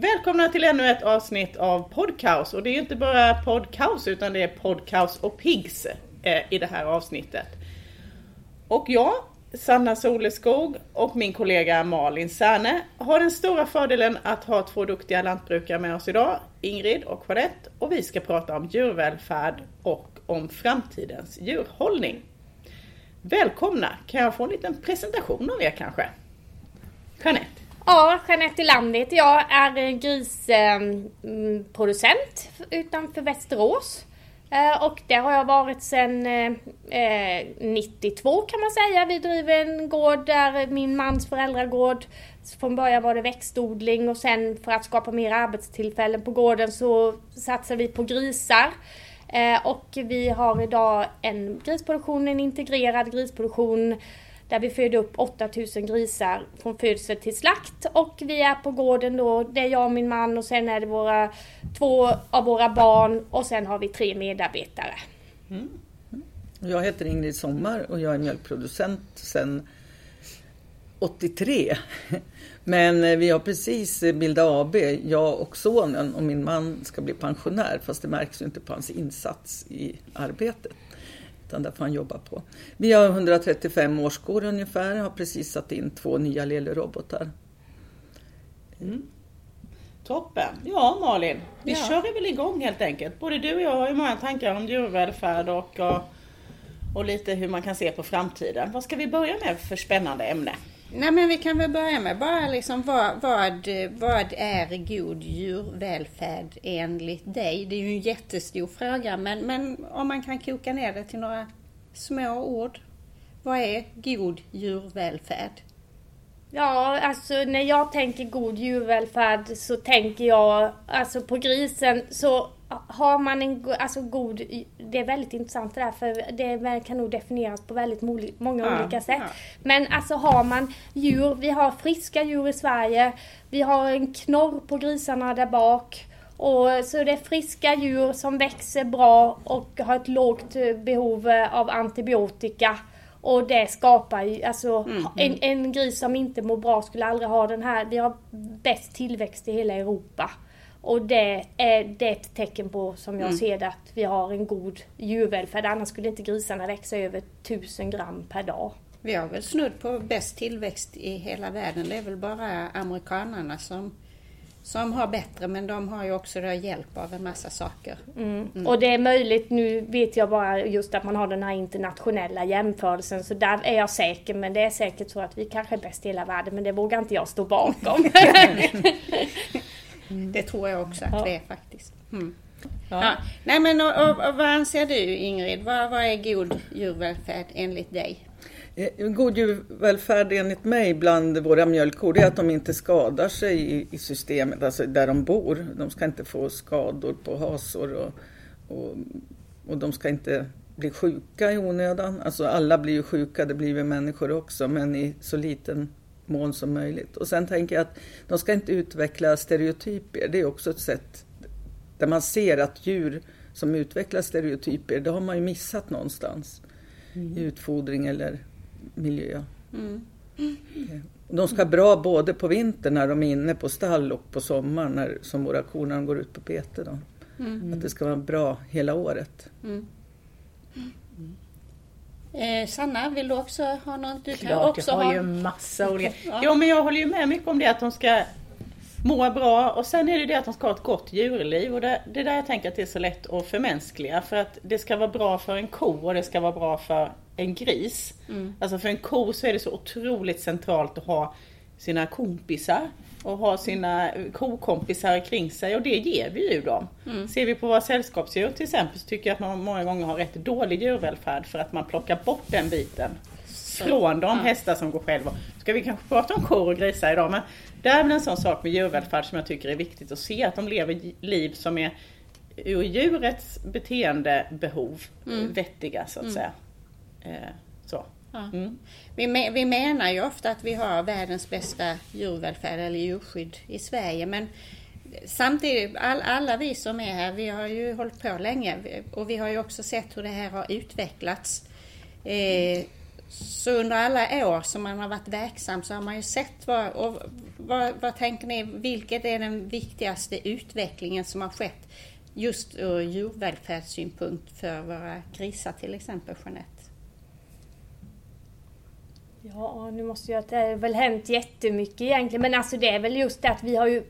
Välkomna till ännu ett avsnitt av Podcaus och det är inte bara Podcaus utan det är Podcaus och Pigs eh, i det här avsnittet. Och jag, Sanna Soleskog och min kollega Malin Särne har den stora fördelen att ha två duktiga lantbrukare med oss idag, Ingrid och Jeanette, och vi ska prata om djurvälfärd och om framtidens djurhållning. Välkomna! Kan jag få en liten presentation av er kanske? Jeanette? Ja, Jeanette Lander heter jag, är grisproducent ehm, mm, utanför Västerås. Eh, och det har jag varit sedan eh, eh, 92 kan man säga. Vi driver en gård där min mans föräldragård. Från början var det växtodling och sen för att skapa mer arbetstillfällen på gården så satsar vi på grisar. Och vi har idag en grisproduktion, en integrerad grisproduktion där vi föder upp 8000 grisar från födsel till slakt och vi är på gården då, det är jag och min man och sen är det våra två av våra barn och sen har vi tre medarbetare. Mm. mm. Jag heter Ingrid Sommar och jag är mjölkproducent sedan 83. Men eh, vi har precis bildat AB, jag och sonen och min man ska bli pensionär fast det märks inte på hans insats i arbetet utan där får han jobba på. Vi har 135 årskår ungefär, har precis satt in två nya Lele-robotar. Mm. Toppen! Ja Malin, vi ja. kör väl igång helt enkelt. Både du och jag har ju många tankar om djurvälfärd och, och, och lite hur man kan se på framtiden. Vad ska vi börja med för spännande ämne? Nej men vi kan väl börja med bara liksom vad, vad, vad är god djurvälfärd enligt dig? Det är ju en jättestor fråga men, men om man kan koka ner det till några små ord. Vad är god djurvälfärd? Ja, alltså när jag tänker god djurvälfärd så tänker jag alltså på grisen så har man en alltså god, det är väldigt intressant det där för det kan nog definieras på väldigt många ja, olika sätt. Ja. Men alltså har man djur, vi har friska djur i Sverige, vi har en knorr på grisarna där bak. Och, så det är friska djur som växer bra och har ett lågt behov av antibiotika. Och det skapar ju, alltså mm, mm. En, en gris som inte mår bra skulle aldrig ha den här, vi har bäst tillväxt i hela Europa. Och det är, det ett tecken på, som jag mm. ser det, att vi har en god djurvälfärd. Annars skulle inte grisarna växa över 1000 gram per dag. Vi har väl snudd på bäst tillväxt i hela världen. Det är väl bara amerikanerna som, som har bättre, men de har ju också hjälp av en massa saker. Mm. Mm. Och det är möjligt, nu vet jag bara just att man har den här internationella jämförelsen, så där är jag säker, men det är säkert så att vi kanske är bäst i hela världen, men det vågar inte jag stå bakom. Mm. Det tror jag också att ja. det är faktiskt. Mm. Ja. ja. Nej men och, och, och, vad anser du Ingrid? Vad, vad är god djurvälfärd enligt dig? Eh, god djurvälfärd enligt mig bland våra mjölkkor är att de inte skadar sig i, i, systemet, alltså där de bor. De ska inte få skador på hasor och, och, och de ska inte bli sjuka i onödan. Alltså alla blir ju sjuka, det blir vi människor också, men i så liten mån som möjligt. Och sen tänker jag att de ska inte utveckla stereotyper. Det är också ett sätt där man ser att djur som utvecklar stereotyper, det har man ju missat någonstans. Mm. I utfodring eller miljö. Mm. Mm. De ska bra både på vintern när de är inne på stall och på sommaren när, som våra kor när de går ut på bete. Då. Mm. Att det ska vara bra hela året. Eh, Sanna, vill du också ha något? Du Klart, också jag har ha... ju massa olika. Ja. Jo men jag håller ju med mycket om det att de ska må bra och sen är det det att de ska ha ett gott djurliv och det, det är där jag tänker att det är så lätt att förmänskliga för att det ska vara bra för en ko och det ska vara bra för en gris. Mm. Alltså för en ko så är det så otroligt centralt att ha sina kompisar och ha sina kokompisar kring sig och det ger vi ju dem. Mm. Ser vi på våra sällskapsdjur till exempel så tycker jag att man många gånger har rätt dålig djurvälfärd för att man plockar bort den biten så. från de ja. hästar som går själva. Ska vi kanske prata om kor och grisar idag men det är väl en sån sak med djurvälfärd som jag tycker är viktigt att se att de lever liv som är ur djurets beteendebehov mm. vettiga så att mm. säga. Ja. Mm. Vi, vi menar ju ofta att vi har världens bästa djurvälfärd eller djurskydd i Sverige men samtidigt, all, alla vi som är här, vi har ju hållit på länge och vi har ju också sett hur det här har utvecklats. Eh, Så under alla år som man har varit verksam så har man ju sett vad, och vad, vad tänker ni, vilket är den viktigaste utvecklingen som har skett just ur djurvälfärdssynpunkt för våra grisar till exempel, Jeanette? Ja, nu måste jag... Det har väl hänt jättemycket egentligen, men alltså det är väl just det att vi har ju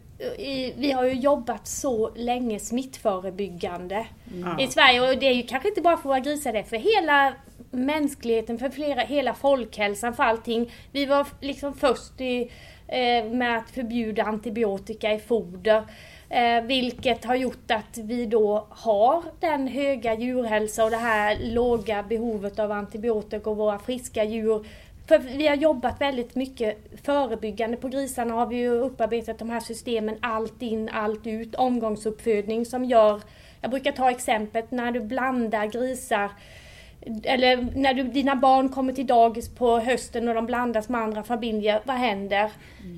vi har ju jobbat så länge smittförebyggande mm. i Sverige och det är ju kanske inte bara för våra grisar, det är för hela mänskligheten, för flera, hela folkhälsan, för allting. Vi var liksom först i, eh, med att förbjuda antibiotika i foder. Eh, vilket har gjort att vi då har den höga djurhälsa och det här låga behovet av antibiotika och våra friska djur för vi har jobbat väldigt mycket förebyggande. På grisarna har vi ju upparbetat de här systemen allt in, allt ut, omgångsuppfödning som gör, jag brukar ta exemplet när du blandar grisar eller när du, dina barn kommer till dagis på hösten och de blandas med andra familjer, vad händer?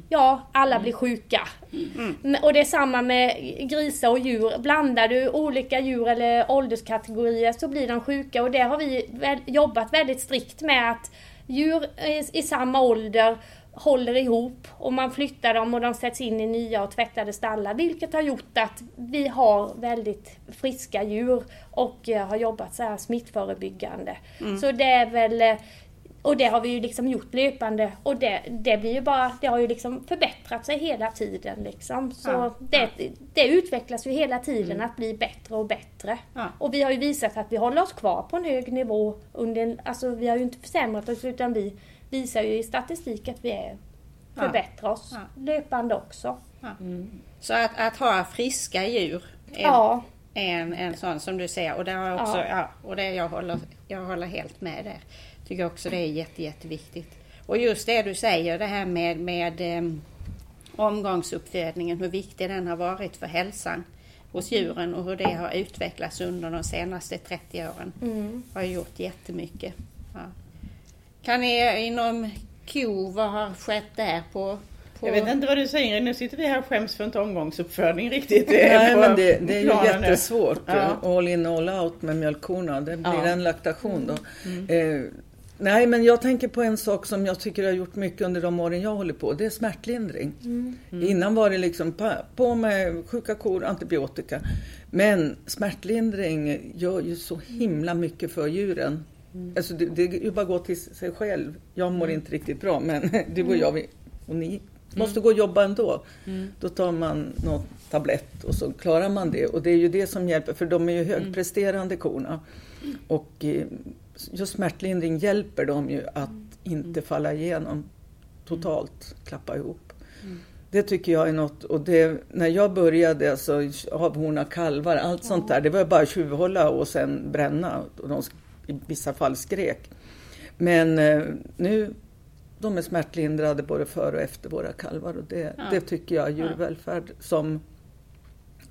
Ja, alla blir sjuka. Mm. Och det är samma med grisar och djur. Blandar du olika djur eller ålderskategorier så blir de sjuka och det har vi jobbat väldigt strikt med att djur i samma ålder håller ihop och man flyttar dem och de sätts in i nya och tvättade stallar vilket har gjort att vi har väldigt friska djur och eh, har jobbat så här smittförebyggande. Mm. Så det är väl eh, och det har vi ju liksom gjort löpande och det, det blir ju bara, det har ju liksom förbättrat sig hela tiden liksom. Så ja, det, ja. det utvecklas ju hela tiden mm. att bli bättre och bättre. Ja. Och vi har ju visat att vi håller oss kvar på en hög nivå under alltså vi har ju inte försämrat oss utan vi visar ju i statistik att vi är, förbättrar oss löpande också. Mm. Så att, att ha friska djur är en, en sån som du säger och det har också, ja. och det jag håller, jag håller helt med där tycker också det är jätte, jätteviktigt. Och just det du säger, det här med, med um, omgångsuppfödningen, hur viktig den har varit för hälsan hos djuren och hur det har utvecklats under de senaste 30 åren. Mm. Har gjort jättemycket. Ja. Kan ni inom ko, vad har skett där på jag vet inte vad du säger, nu sitter vi här och skäms för inte omgångsuppfödning riktigt. Nej, men det, det är ju jättesvårt. Ja. All in all out med mjölkkorna. Det blir ja. en laktation då. Mm. Eh, Nej, men jag tänker på en sak som jag tycker har gjort mycket under de åren jag håller på. Det är smärtlindring. Mm. Mm. Innan var det liksom på med sjuka kor, antibiotika. Men smärtlindring gör ju så himla mycket för djuren. Mm. Alltså det, det är ju bara att gå till sig själv. Jag mår mm. inte riktigt bra, men du och jag och ni måste mm. gå och jobba ändå. Mm. Då tar man någon tablett och så klarar man det. Och det är ju det som hjälper, för de är ju högpresterande korna. Och eh, just smärtlindring hjälper dem ju att inte falla igenom totalt, klappa ihop. Mm. Det tycker jag är något, och det, när jag började alltså, avhorna kalvar, allt sånt där, det var bara tjuvhålla och sen bränna. Och de i vissa fall skrek. Men eh, nu, de är smärtlindrade både före och efter våra kalvar och det, ja. det tycker jag är djurvälfärd som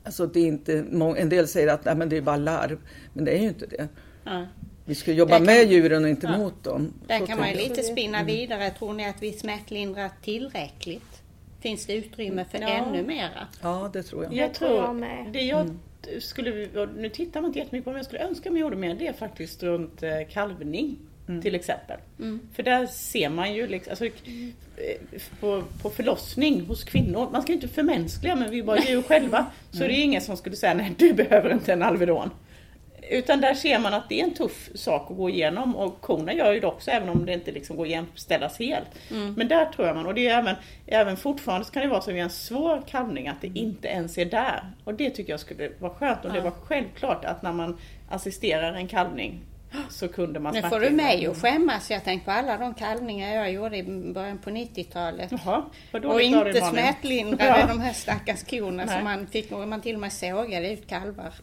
Alltså det är inte, en del säger att nej, men det är bara larv, men det är ju inte det. Ja. Vi ska jobba kan, med djuren och inte ja. mot dem. Där Så kan man ju lite spinna mm. vidare. Tror ni att vi smärtlindrar tillräckligt? Finns det utrymme för ja. ännu mera? Ja, det tror jag. Jag tror jag med. Det jag mm. skulle, nu tittar man inte jättemycket på men jag skulle önska mig gjorde mer det är faktiskt runt eh, kalvning. Mm. Till exempel. Mm. För där ser man ju liksom, alltså, på, på förlossning hos kvinnor, man ska ju inte förmänskliga men vi är bara djur själva. Så det är ingen som skulle säga nej du behöver inte en Alvedon. Utan där ser man att det är en tuff sak att gå igenom och korna gör ju det också även om det inte liksom går att jämställas helt. Mm. Men där tror jag man, och det är även, även fortfarande så kan det vara så vid en svår kalvning att det mm. inte ens är där. Och det tycker jag skulle vara skönt och det var självklart att när man assisterar en kalvning så kunde man Nu får du mig att skämmas. Jag tänker på alla de kalvningar jag gjorde i början på 90-talet. och inte smärtlindrade ja. de här stackars korna som man fick, man till och med sågade ut kalvar.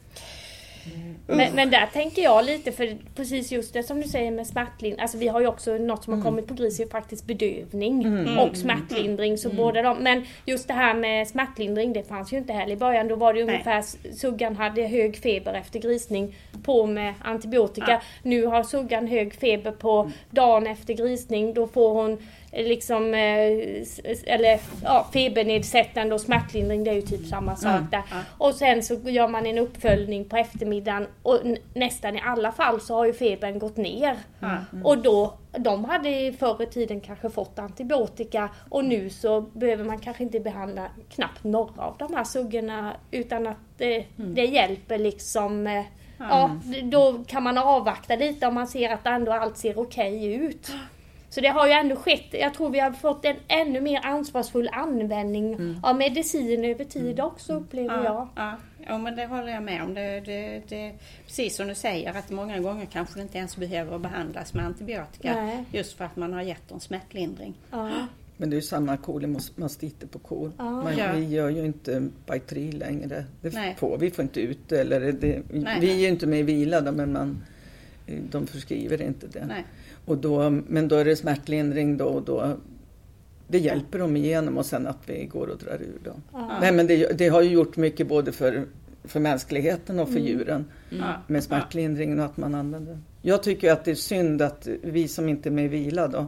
Men, men, där tänker jag lite, för precis just det som du säger med smärtlindring. Alltså vi har ju också något som har mm. kommit på gris, är faktiskt bedövning mm. och smärtlindring. Så mm. båda de, men just det här med smärtlindring, det fanns ju inte heller i början. Då var det ungefär, suggan hade hög feber efter grisning, på med antibiotika. Ja. Nu har suggan hög feber på dagen efter grisning, då får hon liksom, eh, eller ja, febernedsättande och smärtlindring, det är ju typ samma sak där. Och sen så gör man en uppföljning på eftermiddagen och nästan i alla fall så har ju febern gått ner. Och då, de hade förr i tiden kanske fått antibiotika och nu så behöver man kanske inte behandla knappt några av de här suggorna utan att det, det hjälper liksom eh, Ja, då kan man avvakta lite om man ser att ändå allt ser okej ut. Så det har ju ändå skett, jag tror vi har fått en ännu mer ansvarsfull användning av medicin över tid också upplever jag. Ja, ja, men det håller jag med om. Det, det, det, precis som du säger att många gånger kanske det inte ens behöver behandlas med antibiotika. Nej. Just för att man har gett dem smärtlindring. Ja. Men det är ju samma kolemastiter på kor. Man, Ja. Vi gör ju inte Bactri längre. Det Nej. får, vi får inte ut. Eller det Nej. vi är ju inte med i vila då, men man, de förskriver inte det. Nej. Och då, men då är det smärtlindring då och då. Det hjälper dem igenom och sen att vi går och drar ur dem. Nej, men det, det har ju gjort mycket både för, för mänskligheten och för djuren Ja. med smärtlindringen och att man använder den. Jag tycker att det är synd att vi som inte är med i vila då,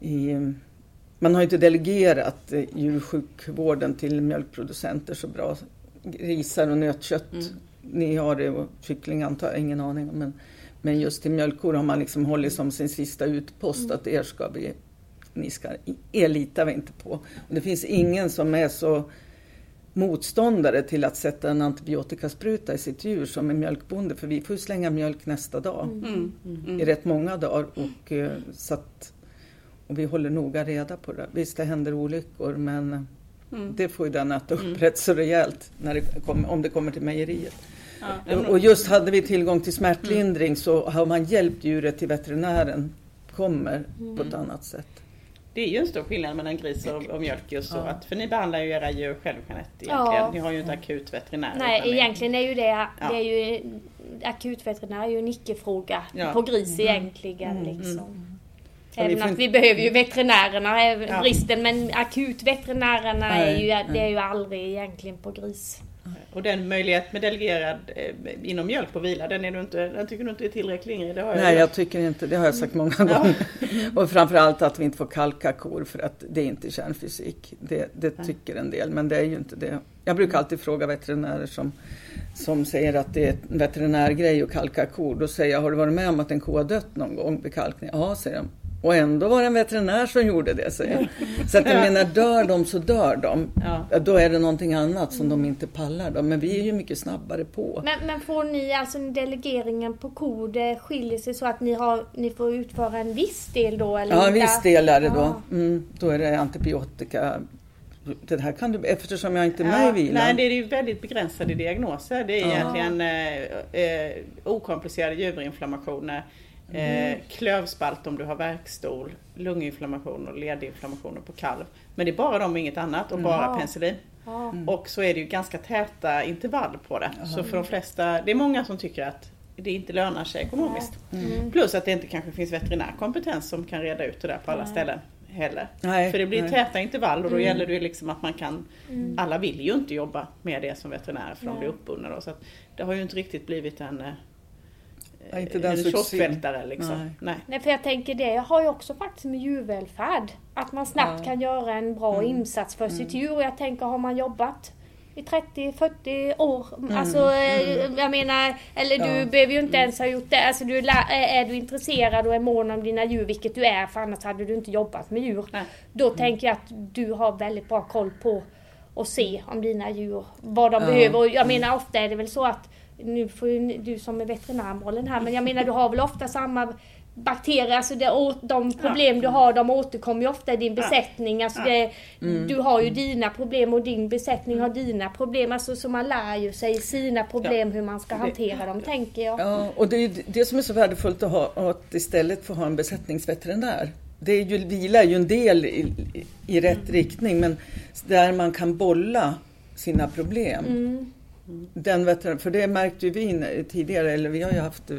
i, man har ju inte delegerat eh, djursjukvården till mjölkproducenter så bra. Grisar och nötkött, ni har det och kyckling antar jag, ingen aning om. Men, men just till mjölkkor har man liksom hållit som sin sista utpost att er ska vi, ni ska, er litar vi inte på. Och det finns ingen som är så motståndare till att sätta en antibiotikaspruta i sitt djur som en mjölkbonde för vi får ju slänga mjölk nästa dag Mm. i rätt många dagar och, eh, så att, och vi håller noga reda på det. Visst det händer olyckor men Mm. det får ju den äta upp rätt så rejält när det kommer, om det kommer till mejeriet. Ja. Och just hade vi tillgång till smärtlindring så har man hjälpt djuret till veterinären kommer på ett annat sätt. Det är ju en stor skillnad mellan gris och, och mjölk just så Ja. att, för ni behandlar ju era djur själv Jeanette egentligen. Ja. Ni har ju inte akut veterinär. Nej, egentligen är ju det, Ja. det är ju, akutveterinär är ju en icke-fråga Ja. på gris egentligen. Liksom. Ja, vi Även att vi behöver ju veterinärerna, bristen, men akutveterinärerna är ju, det är ju aldrig egentligen på gris. Och den möjlighet med delegerad eh, inom mjölk på vila, den, är du inte, den tycker du inte är tillräcklig Ingrid? Det har jag Nej, ju- jag tycker inte det. har jag sagt många gånger. Och framförallt att vi inte får kalka kor för att det är inte kärnfysik. Det, det tycker en del, men det är ju inte det. Jag brukar alltid fråga veterinärer som, som säger att det är en veterinärgrej att kalka kor. Då säger jag, har du varit med om att en ko har dött någon gång vid kalkning? Ja, säger de. Och ändå var det en veterinär som gjorde det, säger jag. Så att jag menar, dör de så dör de. Ja. Då är det någonting annat som de inte pallar. Då. Men vi är ju mycket snabbare på. Men, men får ni alltså delegeringen på kor, det skiljer sig så att ni, har, ni får utföra en viss del då? Eller Ja, en viss del är det då. Mm, då är det antibiotika. Det här kan du, eftersom jag inte är med Ja, i vilan. nej, det är ju väldigt begränsade diagnoser. Det är Ja. egentligen eh, eh, okomplicerade juverinflammationer, Mm. eh, klövspalt om du har värkstol, lunginflammation och ledinflammationer på kalv. Men det är bara de och inget annat och bara Ja. penicillin. Ja. Och så är det ju ganska täta intervall på det. Så för de flesta, det är många som tycker att det inte lönar sig ekonomiskt. Mm. Plus att det inte kanske finns veterinärkompetens som kan reda ut det där på alla ställen heller. Nej, För det blir nej. täta intervall och då gäller det liksom att man kan Alla vill ju inte jobba med det som veterinär för de blir uppbundna då. Så att det har ju inte riktigt blivit en, eh, Nej, inte den en succén. kioskvältare liksom. Nej. Nej. Nej, för jag tänker det har ju också faktiskt med djurvälfärd. Att man snabbt kan göra en bra Mm. insats för sitt djur. Och jag tänker, har man jobbat i 30-40 år, Mm. alltså eh, jag menar, eller du Ja. behöver ju inte ens ha gjort det. Alltså du är, la- är du intresserad och är mån om dina djur, vilket du är, för annars hade du inte jobbat med djur. Nej. Då tänker jag att du har väldigt bra koll på att se om dina djur, vad de Ja. behöver. Och jag menar ofta är det väl så att nu får ju du som är veterinärmålen här, men jag menar du har väl ofta samma bakterier, alltså det, de problem du har de återkommer ju ofta i din besättning. Alltså det, Du har ju dina problem och din besättning har dina problem. Alltså, så man lär ju sig sina problem hur man ska hantera dem tänker jag. Ja, och det är det som är så värdefullt att ha att istället få ha en besättningsveterinär. Det är ju, vila är ju en del i, i, rätt riktning men där man kan bolla sina problem. Mm. Den veterinär, för det märkte vi tidigare, eller vi har ju haft eh,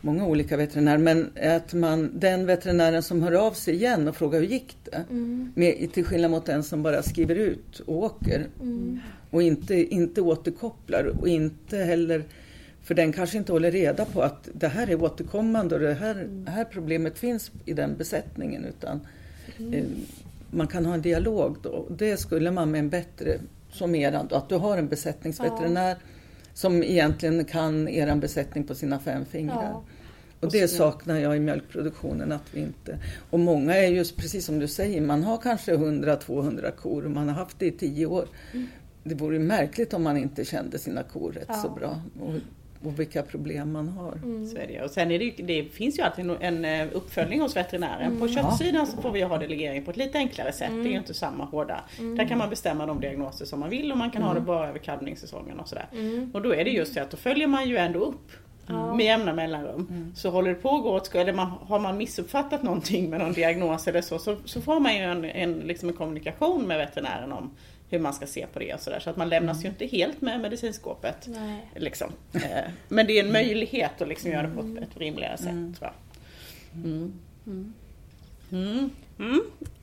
många olika veterinärer, men att man, den veterinären som hör av sig igen och frågar hur gick det? Med, till skillnad mot den som bara skriver ut och åker. Och inte, inte återkopplar och inte heller För den kanske inte håller reda på att det här är återkommande och det här, det här problemet finns i den besättningen. Utan eh, man kan ha en dialog då. Det skulle man med en bättre, som då, att du har en besättningsveterinär som egentligen kan eran besättning på sina fem fingrar. Ja. Och det saknar jag i mjölkproduktionen att vi inte... Och många är just precis som du säger, man har kanske 100-200 kor och man har haft det i 10 år. Det vore märkligt om man inte kände sina kor rätt så Ja. bra och, och vilka problem man har. Så är det. Och sen är det, ju- det finns ju alltid en eh, uppföljning hos veterinären. På köttsidan så får vi ha delegering på ett lite enklare sätt. Det är ju inte samma hårda. Där kan man bestämma de diagnoser som man vill och man kan ha det bara över kalvningssäsongen och sådär. Och då är det just det att då följer man ju ändå upp med jämna mellanrum. Så håller det på att gå åt eller man, har man missuppfattat någonting med någon diagnos eller så, så, så får man ju en, en, liksom en kommunikation med veterinären om hur man ska se på det och sådär. Så att man lämnas ju inte helt med medicinskåpet. Nej. Liksom. Eh, Men det är en möjlighet att liksom göra det på ett, ett rimligare sätt. Tror jag. Mm. Mm. Mm.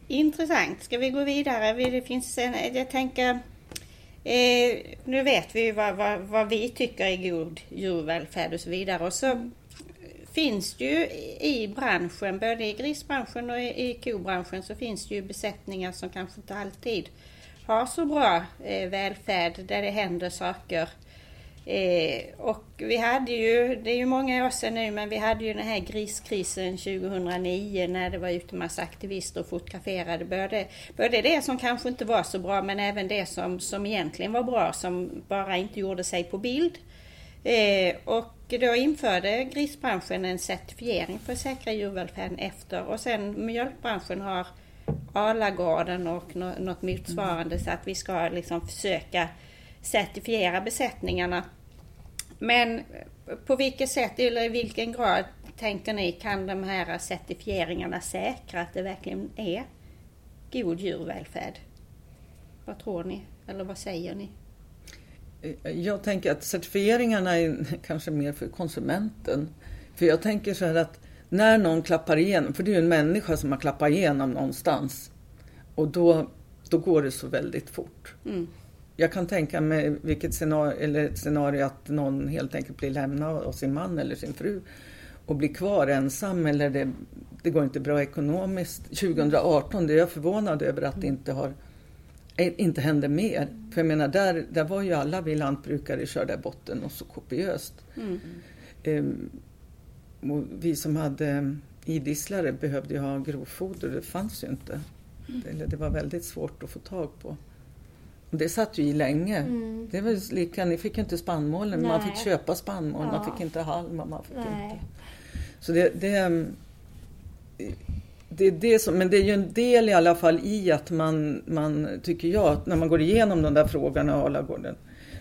Intressant. Ska vi gå vidare? Vi- Det finns en, jag tänker, eh, nu vet vi ju vad, vad, vad vi tycker är god djurvälfärd och så vidare. Och så finns det ju i branschen, både i grisbranschen och i, i kobranschen, så finns det ju besättningar som kanske inte alltid har så bra eh, välfärd, där det händer saker. Eh, och vi hade ju, det är ju många år sedan nu, men vi hade ju den här griskrisen 2009 när det var ute massa aktivister och fotograferade. Både, både det som kanske inte var så bra men även det som, som egentligen var bra som bara inte gjorde sig på bild. Eh, och då införde grisbranschen en certifiering för att säkra djurvälfärden efter och sen mjölkbranschen har Alagården och nå- något motsvarande så att vi ska liksom försöka certifiera besättningarna. Men på vilket sätt eller i vilken grad tänker ni kan de här certifieringarna säkra att det verkligen är god djurvälfärd? Vad tror ni? Eller vad säger ni? Jag tänker att certifieringarna är kanske mer för konsumenten. För jag tänker så här att när någon klappar igenom, för det är ju en människa som har klappat igenom någonstans. Och då, då går det så väldigt fort. Mm. Jag kan tänka mig vilket scenario, eller scenario att någon helt enkelt blir lämnad av sin man eller sin fru och blir kvar ensam eller det, det går inte bra ekonomiskt. 2018, det är jag förvånad över att det inte har inte händer mer. För jag menar, där, där var ju alla vi lantbrukare körda i botten och så kopiöst. Mm. Ehm, och vi som hade idisslare behövde ju ha grovfoder, det fanns ju inte. Eller det var väldigt svårt att få tag på. Och det satt ju i länge. Mm. Det var lika, ni fick ju inte spannmålen, man Nej. fick köpa spannmål, man Ja. fick inte halm. Man fick Nej. inte. Så det, det, ehm, det är det som, men det är ju en del i alla fall i att man, man tycker jag, när man går igenom de där frågorna i Alagården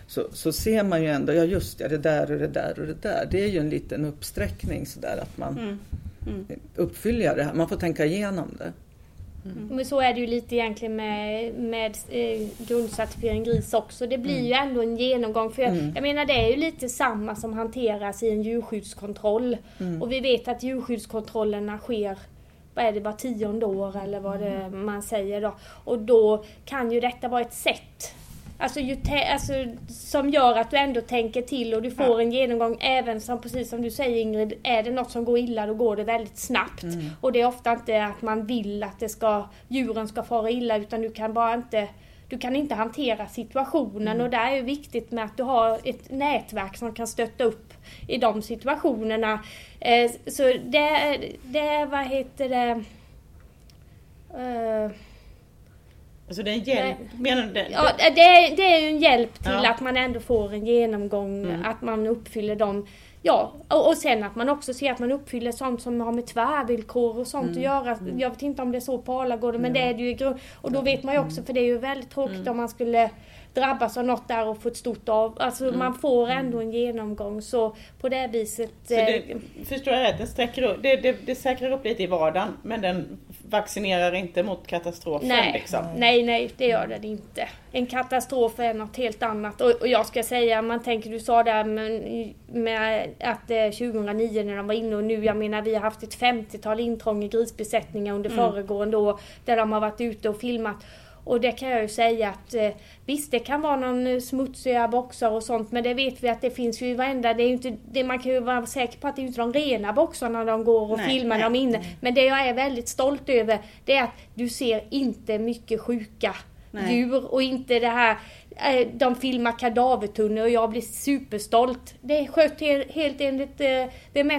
så, så ser man ju ändå, ja just det, det där och det där och det där. Det är ju en liten uppsträckning sådär att man Mm. Mm. uppfyller det här. Man får tänka igenom det. Men så är det ju lite egentligen med, med eh, grundcertifiering gris också. Det blir ju ändå en genomgång. För jag, jag menar det är ju lite samma som hanteras i en djurskyddskontroll. Och vi vet att djurskyddskontrollerna sker vad är det, var tionde år eller vad det man säger då. Och då kan ju detta vara ett sätt Alltså, alltså, som gör att du ändå tänker till och du får en genomgång även som precis som du säger Ingrid, är det något som går illa då går det väldigt snabbt. Och det är ofta inte att man vill att det ska, djuren ska fara illa utan du kan bara inte du kan inte hantera situationen och där är det viktigt med att du har ett nätverk som kan stötta upp i de situationerna. Eh, så det, det, vad heter det? Eh, Alltså det är en hjälp. Menar du det? Ja, det, är- det är ju en hjälp till Ja. att man ändå får en genomgång, Mm. att man uppfyller dem. Ja, och, och sen att man också ser att man uppfyller sånt som har med tvärvillkor och sånt att göra. Jag vet inte om det är så på Alagården, men det är det ju. Och då vet man ju också, för det är ju väldigt tråkigt om man skulle drabbas av något där och få ett stort av. Alltså man får ändå en genomgång så på det viset. Så eh, det, förstår jag rätt? Den sträcker upp, det, det, det säkrar upp lite i vardagen men den vaccinerar inte mot katastrofen Nej, liksom. nej, nej, det gör den inte. En katastrof är något helt annat. Och, och jag ska säga, man tänker, du sa där med, med att eh, 2009 när de var inne och nu, jag menar vi har haft ett 50-tal intrång i grisbesättningar under Mm. föregående år där de har varit ute och filmat. Och det kan jag ju säga att eh, visst det kan vara någon eh, smutsiga boxar och sånt men det vet vi att det finns ju i varenda, det är ju inte, det, man kan ju vara säker på att det är inte de rena boxarna de går och Nej, filmar nej. dem inne. Men det jag är väldigt stolt över det är att du ser inte mycket sjuka djur och inte det här eh, de filmar kadavertunnor och jag blir superstolt. Det är skött he- helt enligt vem är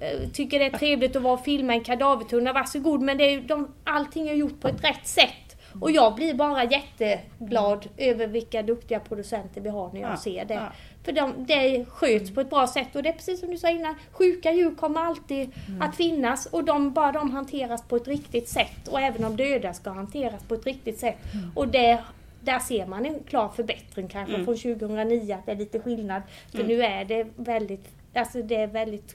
eh, tycker det är trevligt att vara och filma en kadavertunna, varsågod. Men det är, de, allting är gjort på ett rätt sätt. Och jag blir bara jätteglad över vilka duktiga producenter vi har när jag Ja, ser det. ja. För de, det sköts på ett bra sätt och det är precis som du sa innan, sjuka djur kommer alltid att finnas och de, bara de hanteras på ett riktigt sätt och även de döda ska hanteras på ett riktigt sätt. Och det, där ser man en klar förbättring kanske från 2009 att det är lite skillnad. För nu är det väldigt, alltså det är väldigt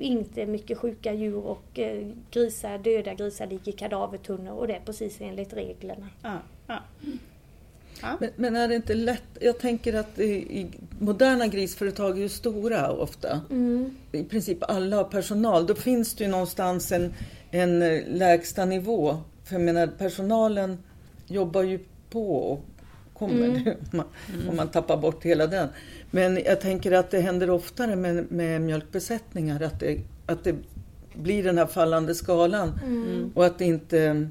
inte mycket sjuka djur och eh, grisar, döda grisar ligger i kadavertunnor och det är precis enligt reglerna. Ja, ja. Men, men är det inte lätt? Jag tänker att i, i moderna grisföretag är ju stora ofta. I princip alla har personal. Då finns det ju någonstans en, en eh, lägsta nivå. För jag menar, personalen jobbar ju på och kommer om, man, om man tappar bort hela den. Men jag tänker att det händer oftare med, med mjölkbesättningar att det, att det blir den här fallande skalan. Och att det inte...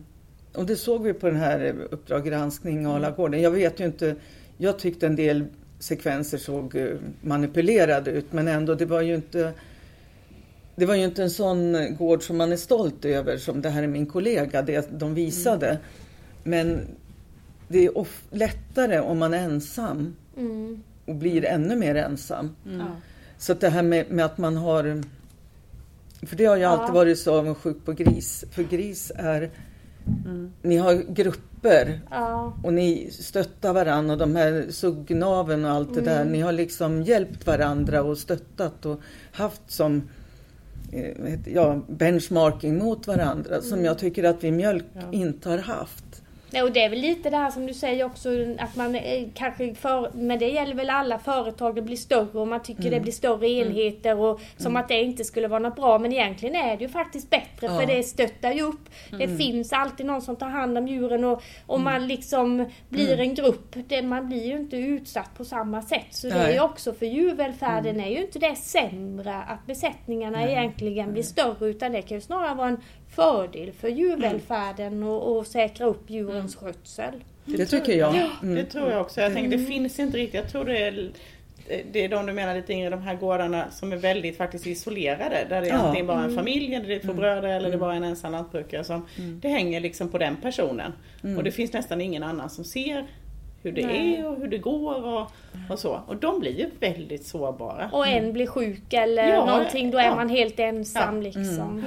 Och det såg vi på den här Uppdrag granskning Alagården. Jag vet ju inte, jag tyckte en del sekvenser såg eh, manipulerade ut men ändå, det var ju inte det var ju inte en sån gård som man är stolt över som det här är min kollega, det de visade. Men det är lättare om man är ensam Mm. Och blir ännu mer ensam. Ja. Så att det här med, med att man har... För det har jag alltid Ja. varit så avundsjuk på gris. För gris är... Ni har grupper Ja. och ni stöttar varandra och de här suggnaven och allt det där. Ni har liksom hjälpt varandra och stöttat och haft som eh, ja, benchmarking mot varandra som jag tycker att vi mjölk inte har haft. Nej, och det är väl lite det här som du säger också att man kanske för, men det gäller väl alla företag, det blir större och man tycker det blir större enheter och som att det inte skulle vara något bra. Men egentligen är det ju faktiskt bättre för Ja. det stöttar ju upp. Det finns alltid någon som tar hand om djuren och om man liksom blir en grupp, det, man blir ju inte utsatt på samma sätt. Så det är Nej. ju också för djurvälfärden är ju inte det sämre att besättningarna egentligen blir större utan det kan ju snarare vara en fördel för djurvälfärden och, och säkra upp djurens skötsel. Det tycker jag. Det Mm. tror jag också. Jag tänker det finns inte riktigt. Jag tror det är det är de du menar lite yngre, de här gårdarna som är väldigt faktiskt isolerade. Där det är Ja. antingen bara en familj, eller det är två bröder eller det är bara en ensam lantbrukare. Som, Det hänger liksom på den personen. Och det finns nästan ingen annan som ser hur det Nej. är och hur det går och, och så. Och de blir ju väldigt sårbara. Och en blir sjuk eller Mm. Ja, någonting, då är ja. man helt ensam Ja. liksom.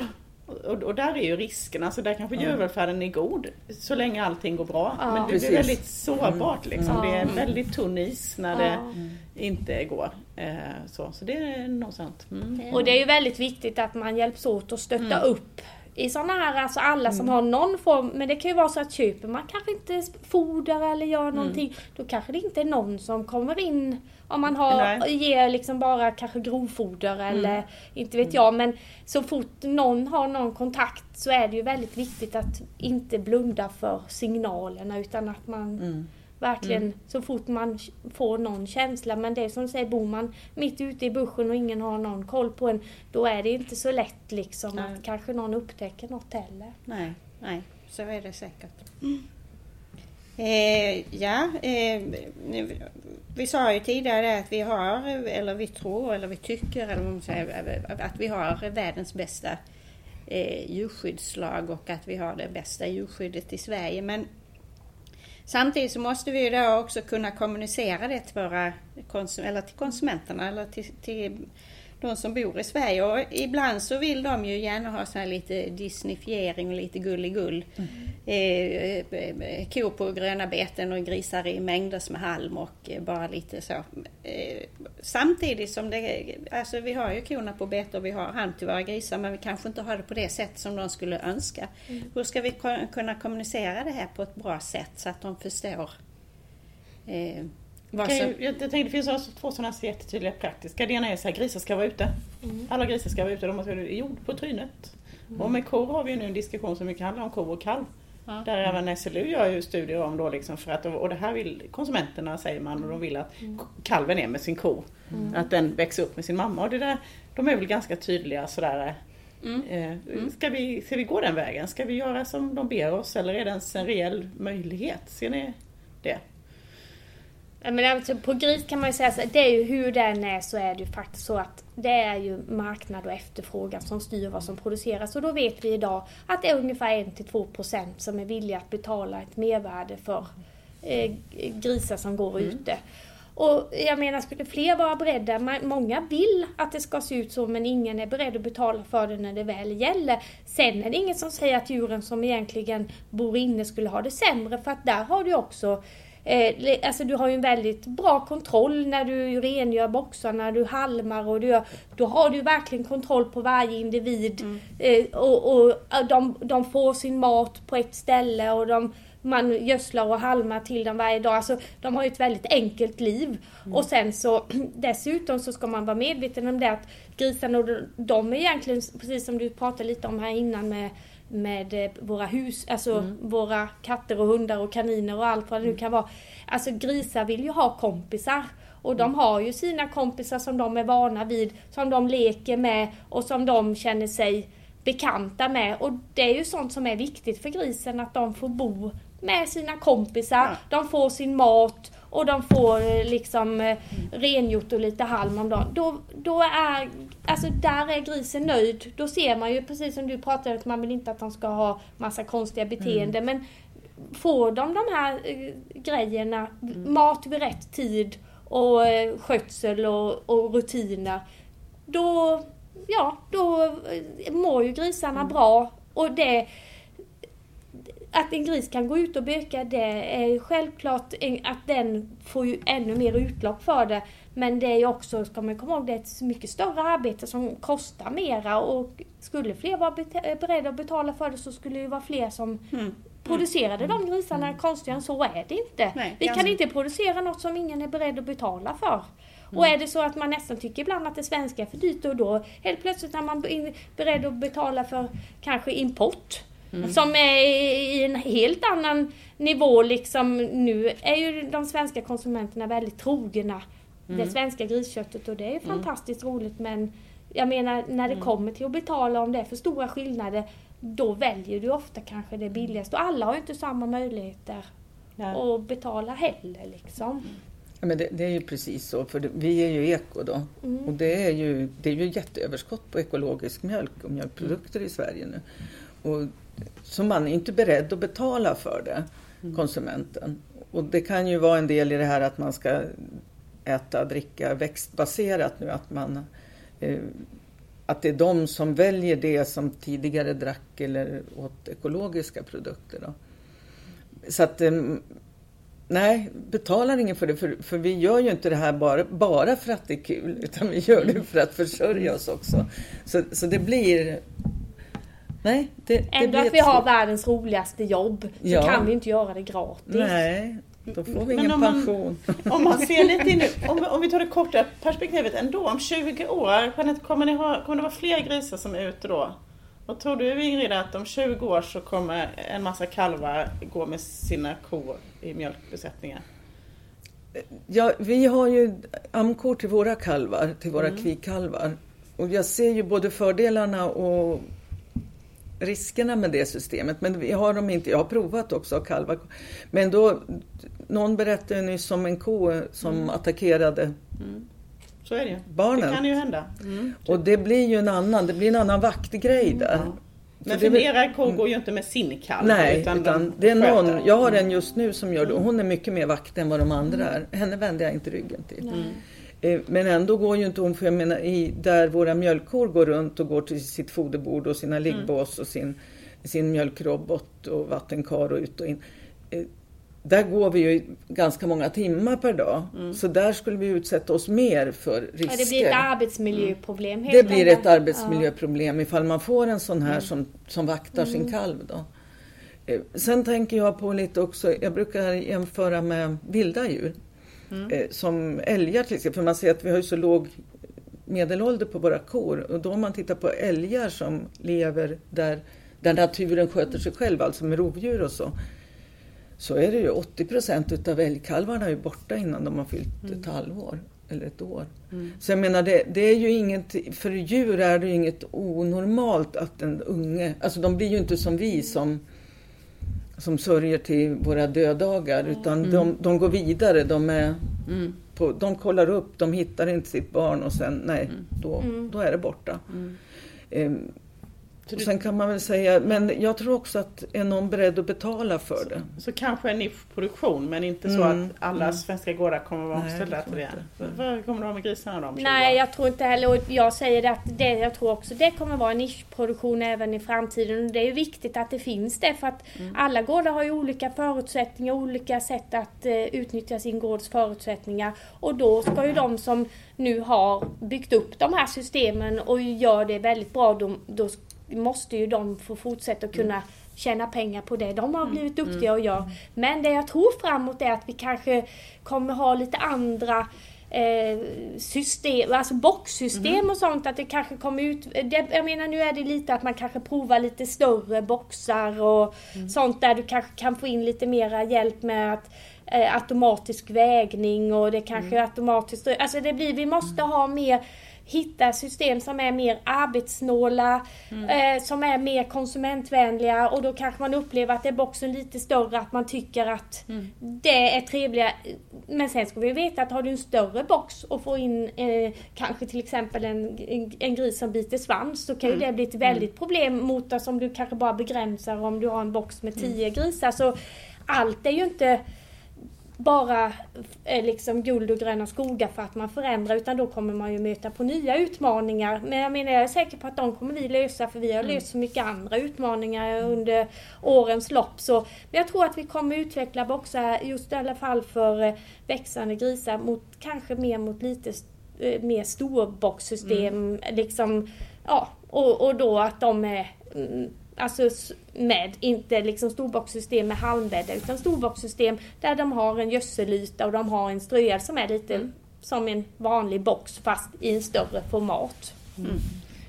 Och, och där är ju riskerna, så där kanske djurvälfärden är god så länge allting går bra. Ja. Men det Precis. blir väldigt sårbart liksom. Mm. Det är väldigt tunn is när Ja. det inte går. Eh, så, så det är nog sant. Mm. Och det är ju väldigt viktigt att man hjälps åt att stötta Mm. upp i sådana här, alltså alla som har någon form, men det kan ju vara så att köper man kanske inte foder eller gör Mm. någonting, då kanske det inte är någon som kommer in om man har, Nej. ger liksom bara kanske grovfoder Mm. eller inte vet jag, men så fort någon har någon kontakt så är det ju väldigt viktigt att inte blunda för signalerna utan att man Mm. Verkligen så fort man får någon känsla. Men det är som säger, bor man mitt ute i buschen och ingen har någon koll på en. Då är det inte så lätt liksom Nej. att kanske någon upptäcker något heller. Nej, nej, så är det säkert. Eh, ja, eh, vi sa ju tidigare att vi har, eller vi tror, eller vi tycker, eller vad man säger, att vi har världens bästa eh, djurskyddslag och att vi har det bästa djurskyddet i Sverige. Men samtidigt så måste vi ju då också kunna kommunicera det till, våra konsum- eller till konsumenterna eller till, till de som bor i Sverige. Och ibland så vill de ju gärna ha så här lite disneyfiering och lite gulligull. Eh, eh, kor på gröna beten och grisar i mängder med halm och eh, bara lite så. Eh, samtidigt som det, alltså vi har ju korna på bete och vi har halm till våra grisar men vi kanske inte har det på det sätt som de skulle önska. Hur ska vi kunna kommunicera det här på ett bra sätt så att de förstår eh. Ju, jag, tänkte det finns alltså två sådana här jättetydliga praktiska. Det ena är så här, grisar ska vara ute. Alla grisar ska vara ute, de måste vara i jord på trynet. Och med kor har vi ju nu en diskussion som mycket handlar om ko och kalv. Ja. Där även SLU gör ju studier om då liksom för att, och det här vill konsumenterna säger man och de vill att kalven är med sin ko. Att den växer upp med sin mamma och det där, de är väl ganska tydliga sådär. Mm. Eh, ska, vi, ska vi gå den vägen? Ska vi göra som de ber oss eller är det ens en reell möjlighet? Ser ni det? Men alltså, på gris kan man ju säga så det är ju hur den är så är det ju faktiskt så att det är ju marknad och efterfrågan som styr vad som produceras och då vet vi idag att det är ungefär 1-2% som är villiga att betala ett mervärde för eh, grisar som går ute. Och jag menar, skulle fler vara beredda, många vill att det ska se ut så men ingen är beredd att betala för det när det väl gäller. Sen är det inget som säger att djuren som egentligen bor inne skulle ha det sämre för att där har du också Eh, alltså du har ju en väldigt bra kontroll när du rengör boxarna, när du halmar och du gör, då har du verkligen kontroll på varje individ. Eh, och och eh, de, de får sin mat på ett ställe och de, man gödslar och halmar till dem varje dag. Alltså, de har ju ett väldigt enkelt liv. Och sen så dessutom så ska man vara medveten om det att grisarna, de är egentligen, precis som du pratade lite om här innan med med eh, våra hus, alltså våra katter och hundar och kaniner och allt vad det nu kan vara. Alltså grisar vill ju ha kompisar. Och de har ju sina kompisar som de är vana vid, som de leker med och som de känner sig bekanta med. Och det är ju sånt som är viktigt för grisen, att de får bo med sina kompisar, de får sin mat och de får eh, liksom eh, rengjort och lite halm om dagen. Då, då är, alltså där är grisen nöjd. Då ser man ju precis som du pratade att man vill inte att de ska ha massa konstiga beteenden. Men får de de här eh, grejerna, mat vid rätt tid och eh, skötsel och, och rutiner. Då, ja, då mår ju grisarna bra. Och det, att en gris kan gå ut och böka det är självklart att den får ju ännu mer utlopp för det. Men det är ju också, ska man komma ihåg, det är ett mycket större arbete som kostar mera och skulle fler vara beredda att betala för det så skulle det ju vara fler som Mm. producerade de grisarna. Konstigare än så är det inte. Nej, Vi kan ganska- inte producera något som ingen är beredd att betala för. Och är det så att man nästan tycker ibland att det svenska är för dyrt och då helt plötsligt är man be- beredd att betala för kanske import. Som är i en helt annan nivå liksom. Nu är ju de svenska konsumenterna väldigt trogna det svenska grisköttet och det är ju fantastiskt roligt men jag menar när det kommer till att betala om det är för stora skillnader då väljer du ofta kanske det billigaste och alla har ju inte samma möjligheter Ja. att betala heller liksom. Ja, men det, det är ju precis så, för det, vi är ju eko då. Och det är ju, det är ju jätteöverskott på ekologisk mjölk och mjölkprodukter i Sverige nu. Och, så man är inte beredd att betala för det, konsumenten. Och det kan ju vara en del i det här att man ska äta, dricka växtbaserat nu, att man eh, att det är de som väljer det som tidigare drack eller åt ekologiska produkter. Då. Så att eh, Nej, betalar ingen för det. För, för vi gör ju inte det här bara, bara för att det är kul. Utan vi gör det för att försörja oss också. Så, så det blir... Nej, det, det Ändå blir att vi har svårt- världens roligaste jobb så Ja. kan vi inte göra det gratis. Nej, då får vi ingen om man- pension. Om man ser lite in, om, om vi tar det korta perspektivet ändå, om 20 år, Jeanette, kommer, ni ha, kommer det vara fler grisar som är ute då? Och tror du Ingrid att om 20 år så kommer en massa kalvar gå med sina kor i mjölkbesättningar? Ja, vi har ju amkor till våra kalvar, till våra kvikalvar. Och jag ser ju både fördelarna och riskerna med det systemet. Men vi har dem inte. Jag har provat också att kalva. Men då, någon berättade nyss om en ko som attackerade Så är det. Barnen. Det kan ju hända. Och det blir ju en annan, det blir en annan vaktgrej där. Men för era kor går ju inte med sin kalv. Nej, utan, utan, de det är någon, sköter. jag har en just nu som gör det och hon är mycket mer vakt än vad de andra är. Henne vänder jag inte ryggen till. Eh, Men ändå går ju inte hon, för jag menar i, där våra mjölkkor går runt och går till sitt foderbord och sina liggbås och sin, sin mjölkrobot och vattenkar och ut och in. Eh, Där går vi ju ganska många timmar per dag. Så där skulle vi utsätta oss mer för risker. Ja, det blir ett arbetsmiljöproblem helt Det blir ett arbetsmiljöproblem ifall man får en sån här som, som vaktar sin kalv. Då. Eh, Sen tänker jag på lite också, jag brukar jämföra med vilda djur. Eh, Som älgar till exempel, för man ser att vi har ju så låg medelålder på våra kor. Och då om man tittar på älgar som lever där där naturen sköter sig själv, alltså med rovdjur och så, så är det ju 80 procent utav älgkalvarna är borta innan de har fyllt ett halvår eller ett år. Mm. Så jag menar, det, det är ju inget, för djur är det ju inget onormalt att en unge, alltså de blir ju inte som vi som, som sörjer till våra dödagar, utan de, de går vidare, de är Mm. på, de kollar upp, de hittar inte sitt barn och sen, nej, då, då är det borta. Mm. Så och sen kan man väl säga, men jag tror också att är någon beredd att betala för det? Så kanske en nischproduktion men inte så Mm, att alla svenska gårdar kommer att vara omställda till det. Vad kommer du ha med grisarna då om 20 Nej, jag tror inte heller, och jag säger det att det, jag tror också det kommer vara en nischproduktion även i framtiden. Och det är ju viktigt att det finns det för att alla gårdar har ju olika förutsättningar, olika sätt att eh, utnyttja sin gårds förutsättningar. Och då ska ju de som nu har byggt upp de här systemen och gör det väldigt bra, då, då måste ju de få fortsätta att kunna tjäna pengar på det de har blivit duktiga och gör. Men det jag tror framåt är att vi kanske kommer ha lite andra eh, system, alltså boxsystem och sånt. Att det kanske kommer ut, det, jag menar nu är det lite att man kanske provar lite större boxar och sånt där du kanske kan få in lite mera hjälp med att eh, automatisk vägning och det kanske automatiskt, alltså det blir, vi måste ha mer hitta system som är mer arbetssnåla, eh, som är mer konsumentvänliga och då kanske man upplever att är boxen lite större, att man tycker att det är trevligare. Men sen ska vi veta att har du en större box och får in eh, kanske till exempel en, en, en gris som biter svans så kan ju det bli ett väldigt problem mot som du kanske bara begränsar om du har en box med 10 grisar. Så allt är ju inte bara liksom guld och gröna skogar för att man förändrar utan då kommer man ju möta på nya utmaningar. Men jag menar jag är säker på att de kommer vi lösa för vi har löst så mycket andra utmaningar under årens lopp. Så, men jag tror att vi kommer utveckla boxar just i alla fall för eh, växande grisar mot kanske mer mot lite eh, mer storboxsystem. Liksom, ja, och, och då att de är mm, Alltså med, inte liksom storboxsystem med halmbäddar utan storboxsystem där de har en gödselyta och de har en ströel som är lite som en vanlig box fast i en större format.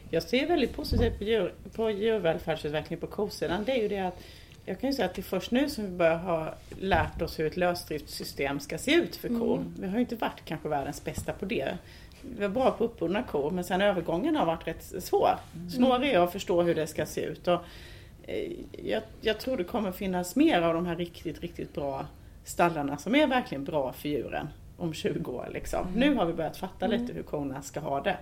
Jag ser väldigt positivt på, djur, på djurvälfärdsutvecklingen på kosidan. Det är ju det att jag kan ju säga att det är först nu som vi börjar ha lärt oss hur ett lösdriftssystem ska se ut för kor. Vi har ju inte varit kanske världens bästa på det. Vi var bra på uppbundna kor men sen övergången har varit rätt svår. Snårig är att förstå hur det ska se ut. Och, eh, jag, jag tror det kommer finnas mer av de här riktigt, riktigt bra stallarna som är verkligen bra för djuren om 20 år. Liksom. Nu har vi börjat fatta lite hur korna ska ha det.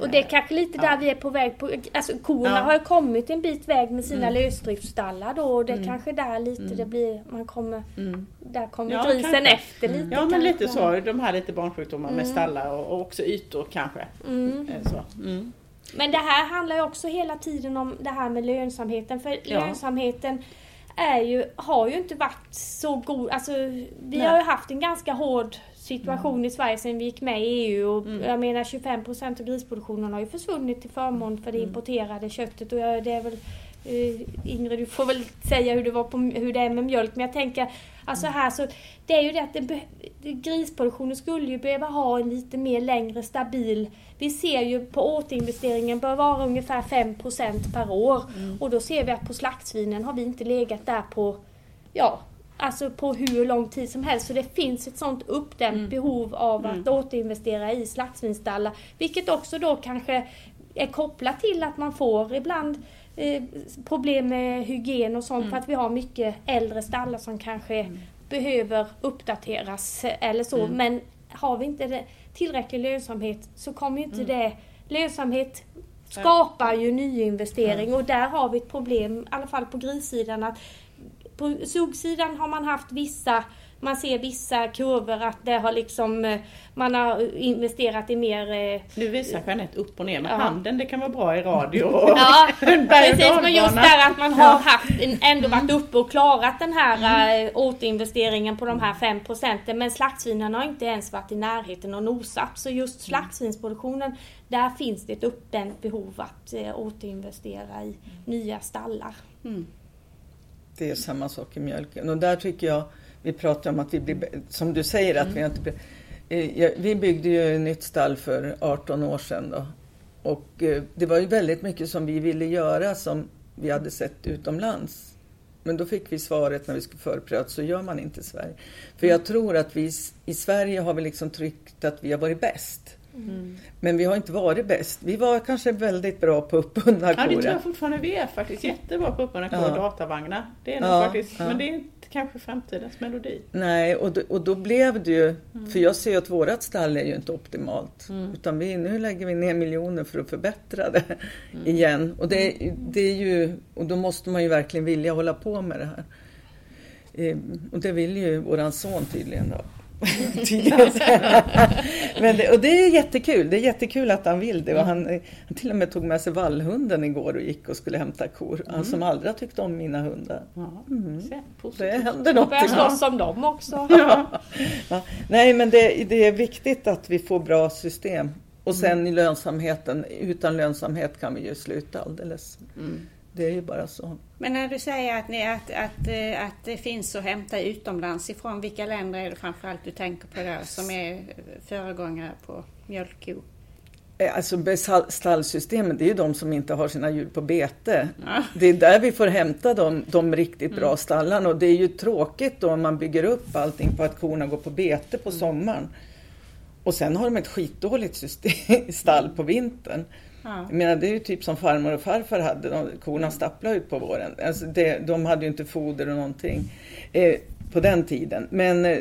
Och det är kanske lite där Ja. vi är på väg på, alltså korna Ja. har ju kommit en bit väg med sina lösdriftsstallar då och det är kanske där lite det blir, man kommer, Mm. där kommer Ja, grisen kanske. efter lite Ja men kanske. lite så, de här lite barnsjukdomar med stallar och, och också ytor kanske. Mm. Eh. Mm. Men det här handlar ju också hela tiden om det här med lönsamheten. För Ja. lönsamheten är ju, har ju inte varit så god. Alltså, vi Nej. Mm. har ju haft en ganska hård situation i Sverige sedan vi gick med i EU. Och Jag menar 25% av grisproduktionen har ju försvunnit till förmån för det Mm. importerade köttet. Och jag, det är väl, eh, Ingrid, du får väl säga hur det, var på, hur det är med mjölk. Men jag tänker, alltså här så, det är ju det att det, grisproduktionen skulle ju behöva ha en lite mer längre stabil vi ser ju på återinvesteringen bör vara ungefär 5% per år. Och då ser vi att på slaktsvinen har vi inte legat där på, ja, alltså på hur lång tid som helst. Så det finns ett sånt uppdämt behov av att återinvestera i slaktsvinstallar. Vilket också då kanske är kopplat till att man får ibland eh, problem med hygien och sånt för att vi har mycket äldre stallar som kanske behöver uppdateras eller så. Men har vi inte det, tillräcklig lönsamhet så kommer ju inte det... Lönsamhet skapar ju nyinvestering och där har vi ett problem, i alla fall på grissidan, att på suggsidan har man haft vissa man ser vissa kurvor att det har liksom eh, man har investerat i mer eh, Nu visar Jeanette upp och ner med Ja. handen, det kan vara bra i radio. Och Ja, precis. Men just där att man har haft ändå varit uppe och klarat den här eh, återinvesteringen på de här 5 procenten. Men slaktsvinen har inte ens varit i närheten och nosat. Så just slaktsvinsproduktionen, där finns det ett uppdämt behov att återinvestera i nya stallar. Det är samma sak i mjölken. Och där tycker jag, vi pratar om att vi blir, som du säger, att vi inte blir, eh, Vi byggde ju ett nytt stall för 18 år sedan då. Och eh, det var ju väldigt mycket som vi ville göra som vi hade sett utomlands. Men då fick vi svaret när vi skulle förpröva så gör man inte i Sverige. För jag tror att vi i Sverige har vi liksom tryckt att vi har varit bäst. Mm. Men vi har inte varit bäst. Vi var kanske väldigt bra på uppbundna kor. Ja, det tror jag fortfarande vi är faktiskt. Jättebra på uppbundna kor och ja. datavagnar. Det är nog ja, faktiskt, ja. men det är inte kanske framtidens melodi. Nej, och då, och då blev det ju, mm. för jag ser att vårat stall är ju inte optimalt. Mm. Utan vi, nu lägger vi ner miljoner för att förbättra det mm. igen. Och, det, det är ju, och då måste man ju verkligen vilja hålla på med det här. Eh, och det vill ju våran son tydligen. Då. Men det, och det är jättekul. Det är jättekul att han vill det. Och han, han till och med tog med sig vallhunden igår och gick och skulle hämta kor. Mm. Han som aldrig har tyckt om mina hundar. Mm. Det händer något. Börjar slåss om dem också. Ja. ja. Nej men det, det, är viktigt att vi får bra system. Och sen mm. lönsamheten. Utan lönsamhet kan vi ju sluta alldeles. Mm. Det är ju bara så. Men när du säger att, ni, att, att, eh, att det finns att hämta utomlands ifrån, vilka länder är det framförallt du tänker på där som är föregångare på mjölkko? Eh, alltså stallsystemet, det är ju de som inte har sina djur på bete. Ja. Det är där vi får hämta de, de riktigt bra mm. stallarna och det är ju tråkigt då om man bygger upp allting på att korna går på bete på mm. sommaren. Och sen har de ett skitdåligt system, stall på vintern. Ja. Jag menar, det är ju typ som farmor och farfar hade. De, korna stapplade ut på våren. Alltså det, de hade ju inte foder och någonting eh, på den tiden. Men eh,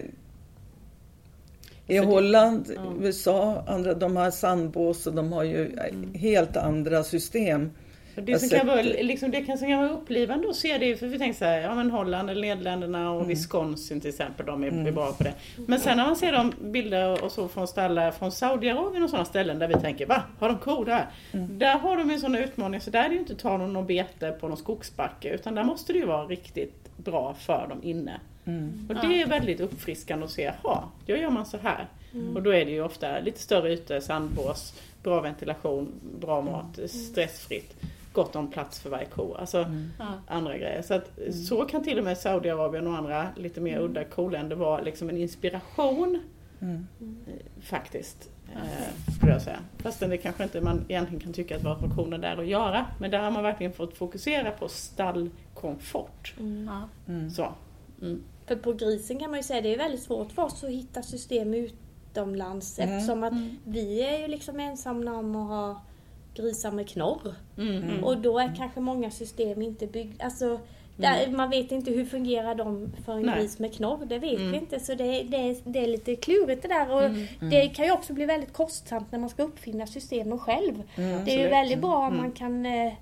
i Holland, det, ja. USA, andra, de har sandbås och de har ju mm. helt andra system. Det som, kan vara, liksom, det kan, som kan vara upplivande att se det, för vi tänker så här, ja men Holland eller Nederländerna och mm. Wisconsin till exempel, de är, mm. är, bra på det. Men sen när man ser de bilder och så från stallar från Saudiarabien och sådana ställen där vi tänker, va? Har de kor där? Mm. Där har de en sån utmaning, så där är det ju inte ta någon bete på någon skogsbacke, utan där måste det ju vara riktigt bra för dem inne. Mm. Och det är väldigt uppfriskande att se, ja, då gör man så här. Mm. Och då är det ju ofta lite större ytor, sandbås, bra ventilation, bra mat, mm. stressfritt gott om plats för varje ko. Alltså mm. andra grejer. Så, att, mm. så kan till och med Saudiarabien och andra lite mer mm. udda koländer vara liksom en inspiration. Mm. Eh, faktiskt. Eh, skulle jag säga. Fastän det kanske inte man egentligen kan tycka att våra funktioner där att göra. Men där har man verkligen fått fokusera på stallkomfort. Mm. Mm. Så. För på grisen kan man ju säga att det är väldigt svårt för oss att hitta system utomlands eftersom att vi är ju liksom ensamma om att ha grisar med knorr. Mm. Och då är kanske många system inte byggda. Alltså, där, mm. Man vet inte hur fungerar de för en Nej. gris med knorr. Det vet mm. vi inte. Så det, det, det, är lite klurigt det där. Och mm. Det kan ju också bli väldigt kostsamt när man ska uppfinna systemen själv. det är ju väldigt bra om mm. man kan eh,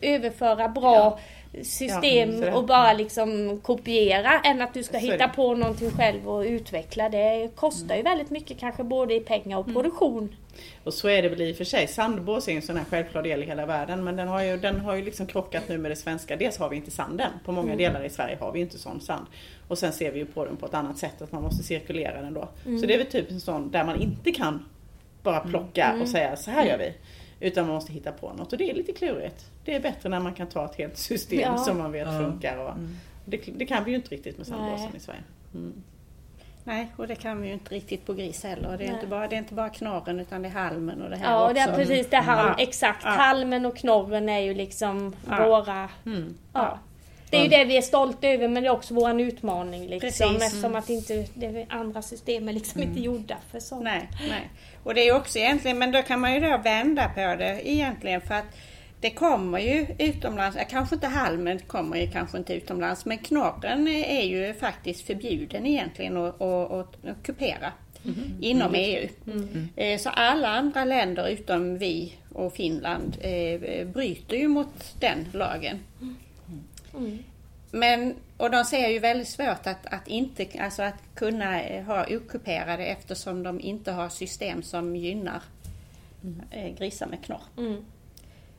överföra bra ja system ja, och bara liksom kopiera än att du ska hitta på någonting själv och utveckla. Det kostar ju väldigt mycket kanske både i pengar och produktion. Och så är det väl i och för sig. Sandbås är en sån här självklar del i hela världen men den har ju, den har ju liksom krockat nu med det svenska. Dels har vi inte sanden. På många mm. delar i Sverige har vi inte sån sand. Och sen ser vi ju på den på ett annat sätt att man måste cirkulera den då. Mm. Så det är väl typ en sån där man inte kan bara plocka mm. och säga så här gör vi. Utan man måste hitta på något och det är lite klurigt. Det är bättre när man kan ta ett helt system ja. som man vet ja. funkar. Och mm. det, det, kan vi ju inte riktigt med sandbåsen i Sverige. Mm. Nej, och det kan vi ju inte riktigt på gris heller. Det är, inte bara, det är inte bara knorren utan det är halmen och det här ja, också. Ja, precis. Det är halm, ja. Exakt. Ja. Halmen och knorren är ju liksom våra... Mm. Ja. Det är ju det vi är stolta över men det är också vår utmaning liksom. Precis. Eftersom att inte, det andra system är liksom mm. inte gjorda för sånt. Nej, nej. Och det är också egentligen, men då kan man ju då vända på det egentligen för att det kommer ju utomlands, kanske inte halmen kommer ju kanske inte utomlands, men knorren är ju faktiskt förbjuden egentligen att, att, att kupera mm. inom mm. EU. Mm. Eh, så alla andra länder utom vi och Finland eh, bryter ju mot den lagen. Mm. Men, och de ser ju väldigt svårt att, att, inte, alltså att kunna eh, ha okuperade eftersom de inte har system som gynnar mm. grisar med knorr.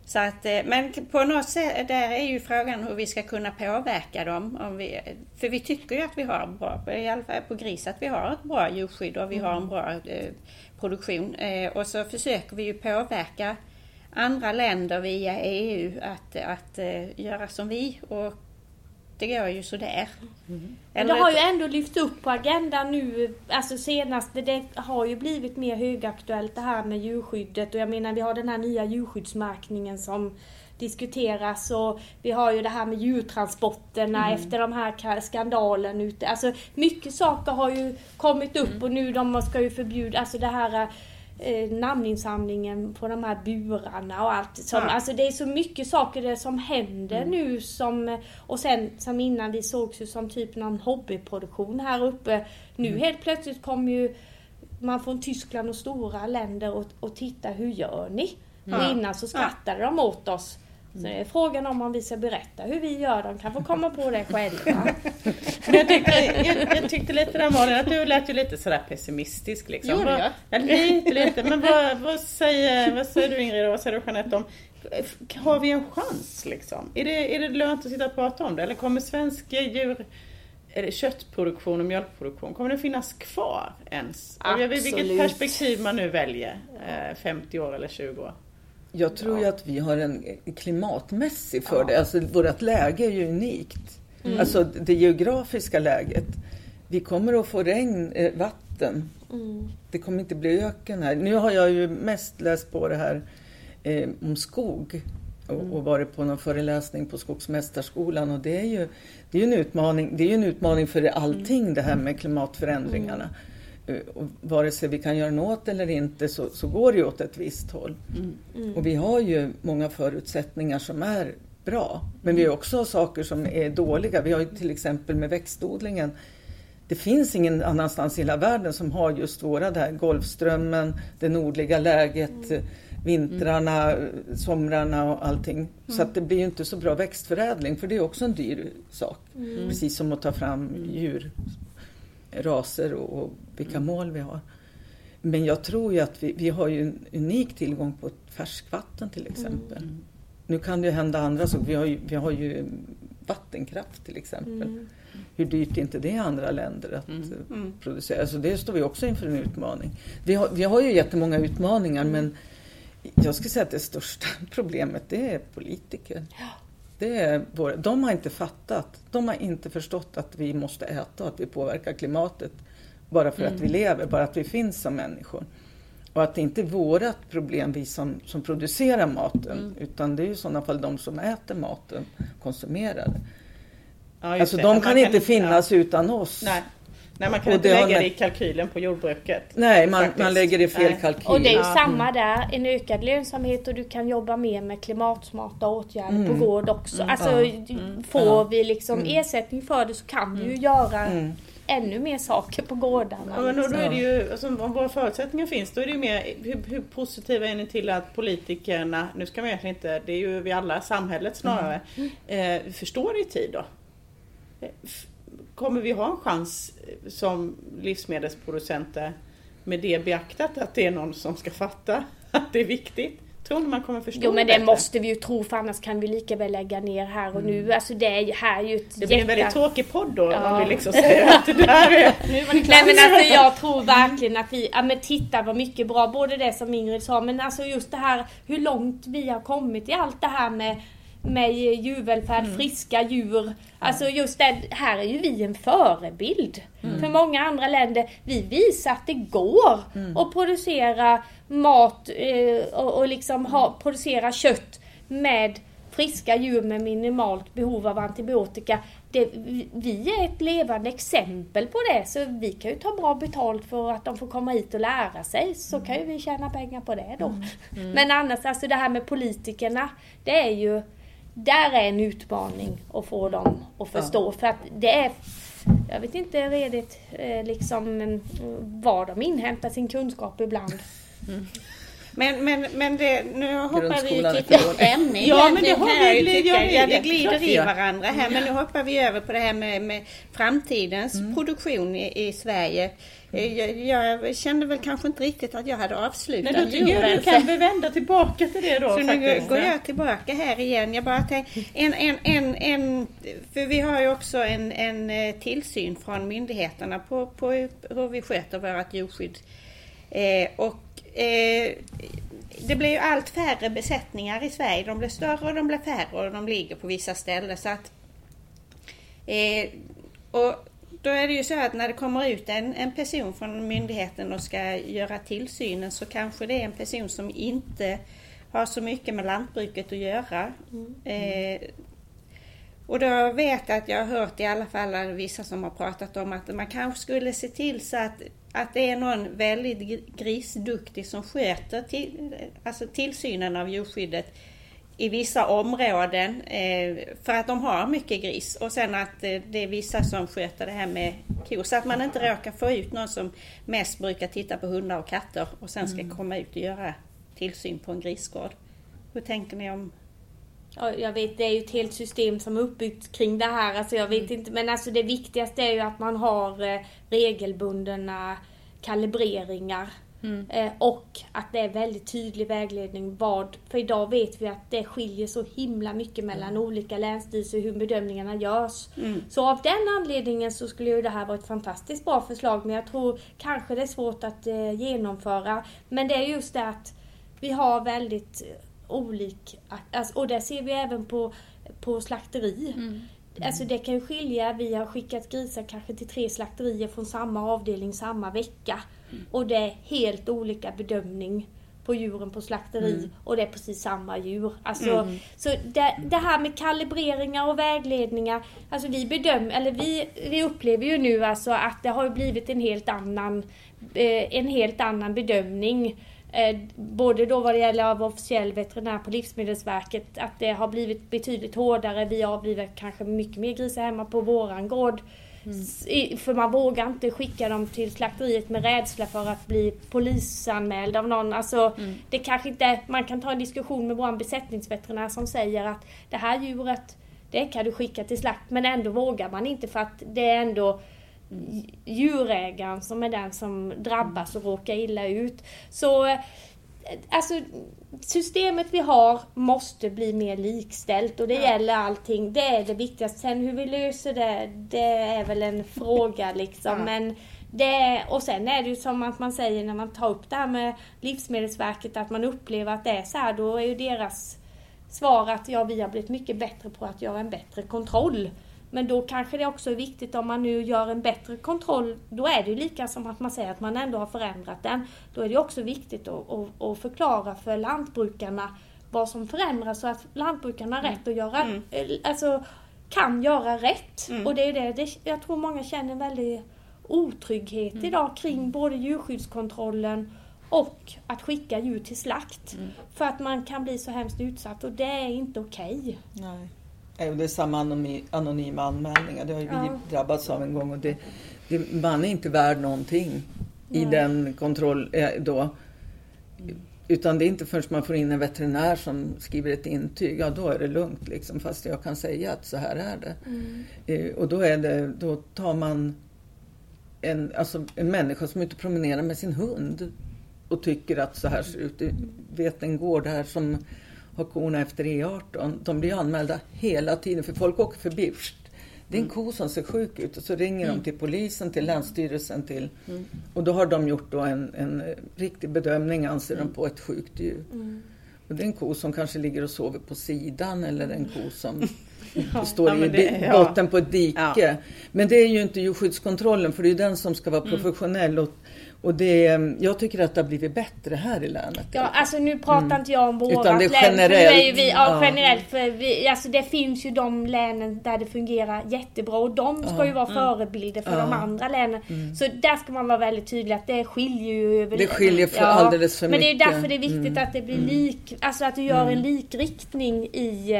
Så att, eh, men på något sätt, där är ju frågan hur vi ska kunna påverka dem. Om vi, för vi tycker ju att vi har bra, i alla fall på gris, att vi har ett bra djurskydd och vi har en mm. bra eh, produktion. Eh, och så försöker vi ju påverka andra länder via EU att, att eh, göra som vi och det går ju sådär. Mm. Men det har ju ändå lyfts upp på agendan nu, alltså senast, det har ju blivit mer högaktuellt det här med djurskyddet och jag menar vi har den här nya djurskyddsmärkningen som diskuteras och vi har ju det här med djurtransporterna mm. efter de här skandalen ute. Alltså mycket saker har ju kommit upp mm. och nu de ska ju förbjuda, alltså det här eh, namninsamlingen på de här burarna och allt. Som, ja. Alltså det är så mycket saker det som händer mm. nu som, och sen som innan vi sågs ju som typ någon hobbyproduktion här uppe. Nu mm. helt plötsligt kommer ju man från Tyskland och stora länder och, och titta, hur gör ni? Mm. Och innan så skrattade ja. de åt oss. Så det är frågan om om vi ska berätta hur vi gör. De kan få komma på det själva. jag, tyckte, jag, jag tyckte lite där Malin, att du lät ju lite sådär pessimistisk. Liksom. Gjorde jag? Ja, lite, lite. Men vad, vad, säger, vad säger du Ingrid och vad säger du Jeanette om har vi en chans liksom? Är det, är det lönt att sitta och prata om det? Eller kommer svensk djur köttproduktion och mjölkproduktion, kommer det finnas kvar ens? Absolut. Vilket perspektiv man nu väljer, 50 år eller 20 år. Jag tror ja. ju att vi har en klimatmässig fördel. Ja. Alltså vårt läge är ju unikt. Mm. Alltså det geografiska läget. Vi kommer att få regn, eh, vatten. Mm. Det kommer inte bli öken här. Nu har jag ju mest läst på det här eh, om skog och, mm. och, varit på någon föreläsning på Skogsmästarskolan och det är ju det är en utmaning. Det är en utmaning för allting mm. det här med klimatförändringarna. Mm. Eh, vare sig vi kan göra något eller inte så, så går det åt ett visst håll. Mm. Mm. Och vi har ju många förutsättningar som är bra. Men vi har också saker som är dåliga. Vi har ju till exempel med växtodlingen. Det finns ingen annanstans i hela världen som har just våra där Golfströmmen, det nordliga läget, mm. vintrarna, somrarna och allting. Så att det blir ju inte så bra växtförädling för det är också en dyr sak. Mm. Precis som att ta fram djur raser och vilka mm. mål vi har. Men jag tror ju att vi, vi har ju en unik tillgång på färskvatten till exempel. Mm. Nu kan det hända andra saker. Vi har ju, vi har ju vattenkraft till exempel. Mm. Hur dyrt är inte det i andra länder att mm. mm. producera? Så det står vi också inför en utmaning. Vi har, vi har ju jättemånga utmaningar mm. men jag skulle säga att det största problemet det är politiker. Ja. Det är vår, de har inte fattat. De har inte förstått att vi måste äta och att vi påverkar klimatet bara för mm. att vi mm. lever, bara att vi finns som människor. Och att det inte är vårt problem, vi som, som producerar maten, mm. utan det är i sådana fall de som äter maten, konsumerar Ja, alltså de kan, kan inte finnas ja. utan oss. Nej. Nej, man kan och inte lägga det i kalkylen på jordbruket. Nej, man, man lägger det i fel Nej. kalkyl. Och det är ju ja. samma där, en ökad lönsamhet och du kan jobba mer med klimatsmarta åtgärder mm. på gård också. Mm. Alltså, mm. får vi liksom mm. ersättning för det så kan vi ju mm. göra mm. Ännu mer saker på gårdarna. Ja, men då är det ju, alltså, om våra förutsättningar finns, då är det ju mer, hur, hur positiva är ni till att politikerna, nu ska man egentligen inte, det är ju vi alla, samhället snarare, eh, förstår i tid då? kommer vi ha en chans eh, som livsmedelsproducenter med det beaktat att det är någon som ska fatta att det är viktigt? Tror ni man kommer förstå Jo men det, det måste vi ju tro för annars kan vi lika väl lägga ner här och nu. Mm. Alltså det är här ju ett Det blir en väldigt tråkig podd då ja. om vi liksom säger att det där är... Nu var det Nej men alltså jag tror verkligen att vi, ja men titta vad mycket bra, både det som Ingrid sa men alltså just det här hur långt vi har kommit i allt det här med med djurvälfärd, mm. friska djur. Alltså just det, här är ju vi en förebild mm. för många andra länder. Vi visar att det går mm. att producera mat eh, och, och, liksom ha, producera kött med friska djur med minimalt behov av antibiotika. Det, vi är ett levande exempel på det, så vi kan ju ta bra betalt för att de får komma hit och lära sig, så kan ju vi tjäna pengar på det då. Mm. Mm. Men annars, alltså det här med politikerna, det är ju där är en utmaning att få dem att förstå. Ja. För att det är, jag vet inte redigt eh, liksom var de inhämtar sin kunskap ibland. Mm. Men, men, men det, nu hoppar vi ju till ett ämne Ja, men det har vi glid, ja, ja, det glider i varandra här. Men nu hoppar vi över på det här med, med framtidens mm. produktion i, i Sverige. Eh, jag, jag, kände väl kanske inte riktigt att jag hade avslutat Nej, du, djuren. Du kan vi vända tillbaka till det då. Så faktiskt. nu går jag tillbaka här igen. Jag bara tänkte, en, en, en, en, för vi har ju också en, en eh, tillsyn från myndigheterna på, på hur vi sköter vårt djurskydd. Eh, och eh, det blir ju allt färre besättningar i Sverige. De blir större och de blir färre och de ligger på vissa ställen. Så att Eh, och då är det ju så att när det kommer ut en, en person från myndigheten och ska göra tillsynen så kanske det är en person som inte har så mycket med lantbruket att göra. Mm. Eh, och då vet jag att jag har hört i alla fall vissa som har pratat om att man kanske skulle se till så att, att det är någon väldigt grisduktig som sköter till, alltså tillsynen av djurskyddet i vissa områden eh, för att de har mycket gris och sen att eh, det är vissa som sköter det här med kor så att man inte råkar få ut någon som mest brukar titta på hundar och katter och sen ska mm. komma ut och göra tillsyn på en grisgård. Hur tänker ni om jag vet, det är ju ett helt system som är uppbyggt kring det här. Alltså jag vet mm. inte, men alltså det viktigaste är ju att man har eh, regelbundna kalibreringar. Mm. Eh, och att det är väldigt tydlig vägledning vad, för idag vet vi att det skiljer så himla mycket mellan mm. olika länsstyrelser hur bedömningarna görs. Mm. Så av den anledningen så skulle ju det här vara ett fantastiskt bra förslag men jag tror kanske det är svårt att eh, genomföra. Men det är just det att vi har väldigt olika, alltså, och det ser vi även på, på slakteri. Mm. Alltså det kan ju skilja, vi har skickat grisar kanske till tre slakterier från samma avdelning samma vecka. Mm. Och det är helt olika bedömning på djuren på slakteri mm. och det är precis samma djur. Alltså, mm. Så det, det, här med kalibreringar och vägledningar, alltså vi bedömer, eller vi, vi upplever ju nu alltså att det har blivit en helt annan, eh, en helt annan bedömning både då vad det gäller av officiell veterinär på Livsmedelsverket, att det har blivit betydligt hårdare. Vi har blivit kanske mycket mer grisar hemma på våran gård. Mm. För man vågar inte skicka dem till slakteriet med rädsla för att bli polisanmäld av någon. Alltså, mm. det kanske inte, man kan ta en diskussion med vår besättningsveterinär som säger att det här djuret, det kan du skicka till slakt. Men ändå vågar man inte för att det är ändå djurägaren som är den som drabbas och råkar illa ut. Så eh, alltså systemet vi har måste bli mer likställt och det gäller allting. Det är det viktigaste. Sen hur vi löser det, det är väl en fråga liksom. Men det, och sen är det ju som att man säger när man tar upp det här med Livsmedelsverket att man upplever att det är så här. Då är ju deras svar att ja, vi har blivit mycket bättre på att göra en bättre kontroll. Men då kanske det också är viktigt om man nu gör en bättre kontroll, då är det ju lika som att man säger att man ändå har förändrat den. Då är det också viktigt att, att, att förklara för lantbrukarna vad som förändras så att lantbrukarna har rätt att göra, mm. alltså kan göra rätt. Mm. Och det är det, det, jag tror många känner en väldig otrygghet mm. idag kring både djurskyddskontrollen och att skicka djur till slakt. Mm. För att man kan bli så hemskt utsatt och det är inte okej. Okay. Det är samma anonyma anmälningar. Det har ju ja. vi drabbats av en gång. Och det, det, man är inte värd någonting Nej. i den kontroll eh, då. Utan det är inte förrän man får in en veterinär som skriver ett intyg, ja då är det lugnt liksom. Fast jag kan säga att så här är det. Mm. Eh, och då, är det, då tar man en, alltså en människa som är ute och promenerar med sin hund och tycker att så här ser ut. vet en gård här som har korna efter E18. De blir anmälda hela tiden för folk åker förbi. Det är en ko som ser sjuk ut och så ringer mm. de till polisen, till Länsstyrelsen till mm. och då har de gjort då en, en riktig bedömning anser mm. de på ett sjukt djur. Mm. Och det är en ko som kanske ligger och sover på sidan eller en ko som ja, står ja, i det, botten ja. på ett dike. Men det är ju inte djurskyddskontrollen för det är den som ska vara mm. professionell och och det, jag tycker att det har blivit bättre här i länet. Ja, alltså nu pratar mm. inte jag om vårat Utan det är generellt. Län, vi, ja, ja, generellt. För vi, alltså det finns ju de länen där det fungerar jättebra och de ska ja. ju vara mm. förebilder för ja. de andra länen. Mm. Så där ska man vara väldigt tydlig att det skiljer ju över... Det skiljer för alldeles för mycket. Men det är därför det är viktigt mm. att det blir mm. lik, alltså att du gör en mm. likriktning i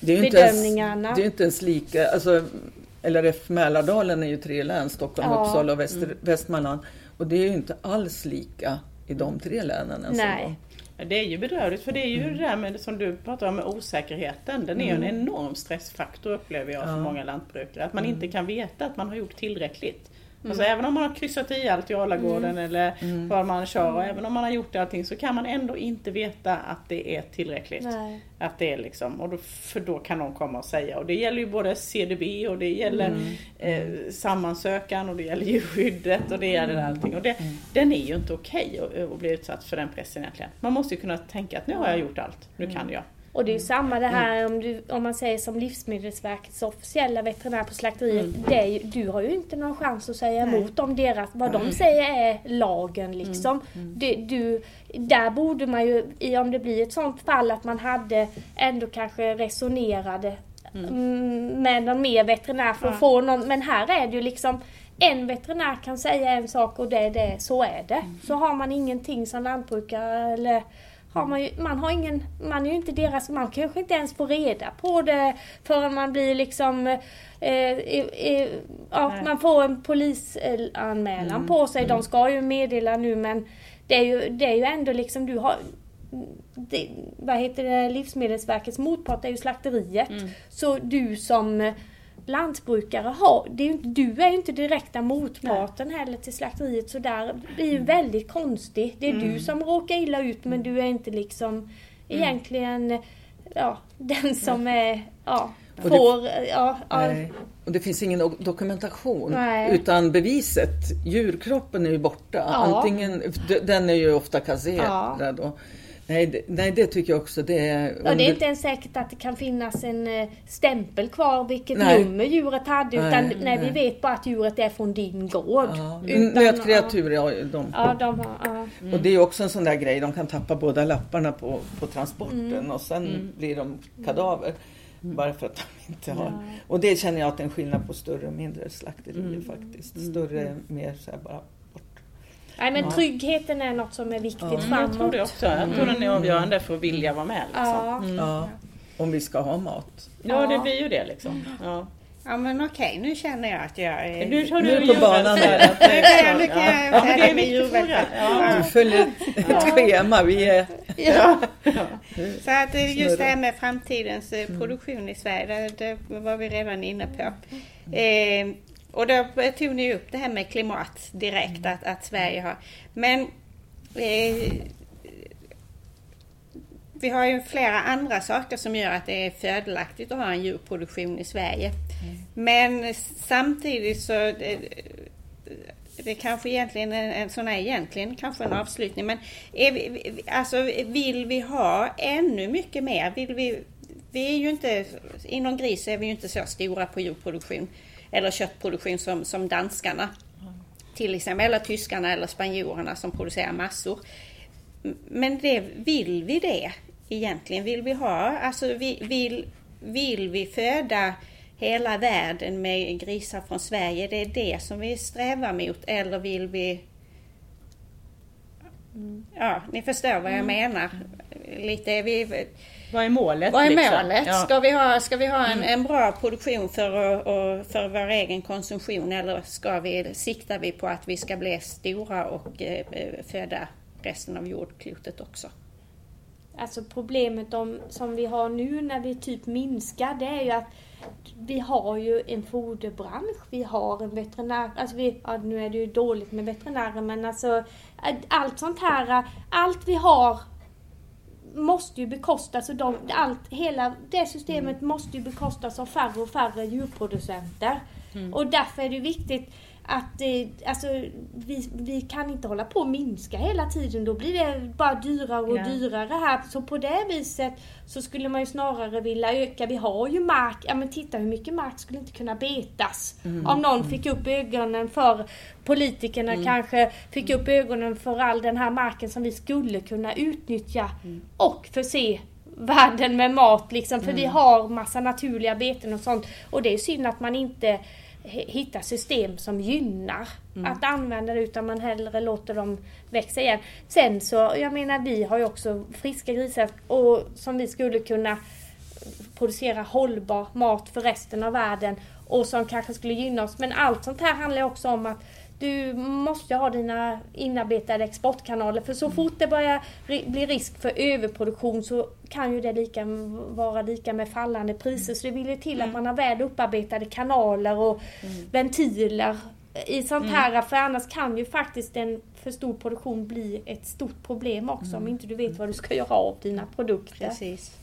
det är bedömningarna. Ens, det är inte ens lika, alltså LRF Mälardalen är ju tre län, Stockholm, Uppsala och Väster, Västmanland. Och det är ju inte alls lika i de tre länen. Nej. Det är ju bedrövligt för det är ju mm. det där med som du pratar om med osäkerheten. Den är ju mm. en enorm stressfaktor upplever jag för ja. många lantbrukare. Att man mm. inte kan veta att man har gjort tillräckligt. Mm. Alltså även om man har kryssat i allt i Alagården mm. eller mm. vad man kör och även om man har gjort allting så kan man ändå inte veta att det är tillräckligt. Nej. Att det är liksom, och då, för då kan någon komma och säga och det gäller ju både CDB och det gäller mm. eh, sammansökan och det gäller djurskyddet och det gäller mm. allting. Och det, mm. Den är ju inte okej okay att, att bli utsatt för den pressen egentligen. Man måste ju kunna tänka att nu har jag gjort allt, nu kan jag. Och det är ju samma det här om, du, om man säger som Livsmedelsverkets officiella veterinär på slakteriet. Det är ju, du har ju inte någon chans att säga Nej. emot om deras, vad de säger är lagen liksom. Det, du, där borde man ju, om det blir ett sånt fall att man hade ändå kanske resonerade mm. med någon mer veterinär för att Ja. få någon, men här är det ju liksom en veterinär kan säga en sak och det är det, så är det. Så har man ingenting som lantbrukare eller har man, ju, man har ingen, man är ju inte deras, man kanske inte ens får reda på det förrän man blir liksom eh, eh, ja, man får en polisanmälan på sig. De ska ju meddela nu men det är ju, det är ju ändå liksom du har det, vad heter det, Livsmedelsverkets motpart är ju slakteriet. Så du som lantbrukare har, det är inte, du är ju inte direkta motparten heller till slakteriet så där blir ju väldigt konstigt. Det är du som råkar illa ut men du är inte liksom egentligen ja, den som är, ja, Och det- får, ja, ja, Nej. Och det finns ingen do- dokumentation. Nej. Utan beviset, djurkroppen är ju borta. Ja. Antingen, den är ju ofta kasserad. Och, nej, det, nej, det tycker jag också. Det är, Ja, det är inte ens säkert att det kan finnas en eh, stämpel kvar vilket Nej. nummer djuret hade utan Nej, nej, vi vet bara att djuret är från din gård. Ja, Utan- nötkreatur, ja, de. Ja, de har, ja. Och det är också en sån där grej, de kan tappa båda lapparna på, på transporten Mm. och sen blir de kadaver. Bara för att de inte har... Och det känner jag att det är en skillnad på större och mindre slakterier Mm. faktiskt. Större mer så här bara. Nej men Ja. tryggheten är något som är viktigt Ja. Jag framåt. tror det också. Jag tror den är avgörande för att vilja vara med. Liksom. Ja. Ja, om vi ska ha mat. Ja, det blir ju det liksom. Ja. Ja men okej, nu känner jag att jag är... Nu Nu du är du på banan djurvälfärd, här. att det är Nu kan jag Ja, det är med djurvälfärd. Ja. Du följer ett schema. Vi är... Ja. Så att eh, just det här med framtidens eh, produktion i Sverige, det, det var vi redan inne på. Och då tog ni upp det här med klimat direkt, att, att Sverige har... Men eh, vi har ju flera andra saker som gör att det är fördelaktigt att ha en djurproduktion i Sverige. Men samtidigt så det, det kanske egentligen en, en sån här egentligen kanske en avslutning men vi- alltså vill vi ha ännu mycket mer? Vill vi, vi är ju inte, inom gris är vi ju inte så stora på djurproduktion eller köttproduktion som, som danskarna till exempel, eller tyskarna eller spanjorerna som producerar massor. Men det, vill vi det egentligen? Vill vi ha, alltså vi, vill, vill vi föda hela världen med grisar från Sverige? Det är det som vi strävar mot eller vill vi Ja, ni förstår vad jag menar. Lite, vi, Vad är målet? vad är liksom? målet? Ja. Ska vi ha, ska vi ha en, en bra produktion för, och, för vår egen konsumtion eller ska vi, siktar vi på att vi ska bli stora och eh, föda resten av jordklotet också? Alltså problemet om, som vi har nu när vi typ minskar det är ju att vi har ju en foderbransch, vi har en veterinär, alltså vi, ja, nu är det ju dåligt med veterinärer men alltså allt sånt här, allt vi har måste ju bekostas och de, allt, hela det systemet måste ju bekostas av färre och färre djurproducenter. Och därför är det viktigt att eh, alltså, vi, vi kan inte hålla på och minska hela tiden. Då blir det bara dyrare och Ja. dyrare här. Så på det viset så skulle man ju snarare vilja öka. Vi har ju mark. Ja men titta hur mycket mark skulle inte kunna betas. Om någon fick upp ögonen för politikerna kanske fick upp ögonen för all den här marken som vi skulle kunna utnyttja och förse världen med mat liksom. För vi har massa naturliga beten och sånt. Och det är synd att man inte h- hittar system som gynnar att använda det utan man hellre låter dem växa igen. Sen så, jag menar vi har ju också friska grisar och som vi skulle kunna producera hållbar mat för resten av världen och som kanske skulle gynna oss. Men allt sånt här handlar också om att du måste ha dina inarbetade exportkanaler för så fort det börjar bli risk för överproduktion så kan ju det lika vara lika med fallande priser. Så det vill ju till att man har väl upparbetade kanaler och ventiler. I sånt här för annars kan ju faktiskt en för stor produktion bli ett stort problem också om inte du vet vad du ska göra av dina produkter. Precis.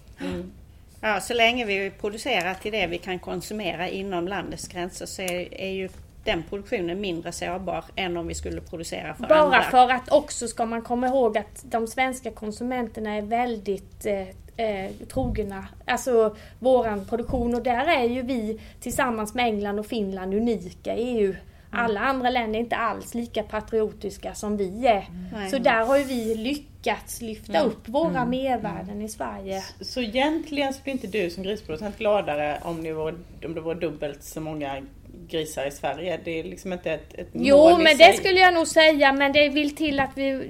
Ja, så länge vi producerar till det vi kan konsumera inom landets gränser så är, är ju den produktionen mindre sårbar än om vi skulle producera för Bara andra. för att också ska man komma ihåg att de svenska konsumenterna är väldigt eh, eh, trogna, alltså våran produktion och där är ju vi tillsammans med England och Finland unika i EU. Alla andra länder är inte alls lika patriotiska som vi är. Nej. Så där har ju vi lyckats lyfta upp våra mervärden i Sverige. Så egentligen skulle inte du som grisproducent gladare om, ni var, om det var dubbelt så många grisar i Sverige? Det är liksom inte ett, ett Jo, mål i men det skulle jag nog säga, men det vill till att vi...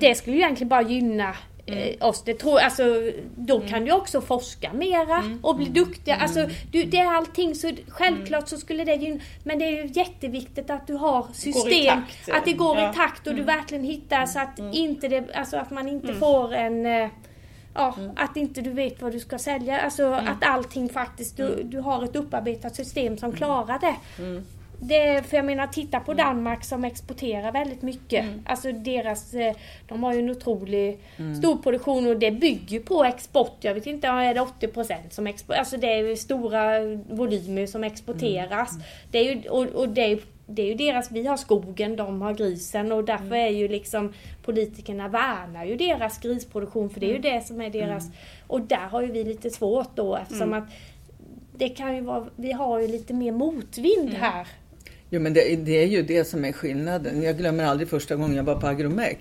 Det skulle ju egentligen bara gynna eh, oss. Det tror, alltså, då kan du också forska mera och bli duktiga. Alltså, du, det är allting, så självklart så skulle det gynna. Men det är ju jätteviktigt att du har system, att det går i takt och du verkligen hittar så att, inte det, alltså, att man inte får en... Ja, att inte du vet vad du ska sälja. Alltså att allting faktiskt, du, du har ett upparbetat system som klarar det. Det, för jag menar, titta på Danmark som exporterar väldigt mycket. Alltså deras, eh, de har ju en otrolig stor produktion och det bygger på export. Jag vet inte, är det 80% som exporteras? Alltså det är ju stora volymer som exporteras. Det är ju, och, och det är, det är ju deras, vi har skogen, de har grisen och därför är ju liksom politikerna värnar ju deras grisproduktion för det är ju det som är deras. Och där har ju vi lite svårt då eftersom att det kan ju vara, vi har ju lite mer motvind här. Jo, men det, det är ju det som är skillnaden. Jag glömmer aldrig första gången jag var på Agromec.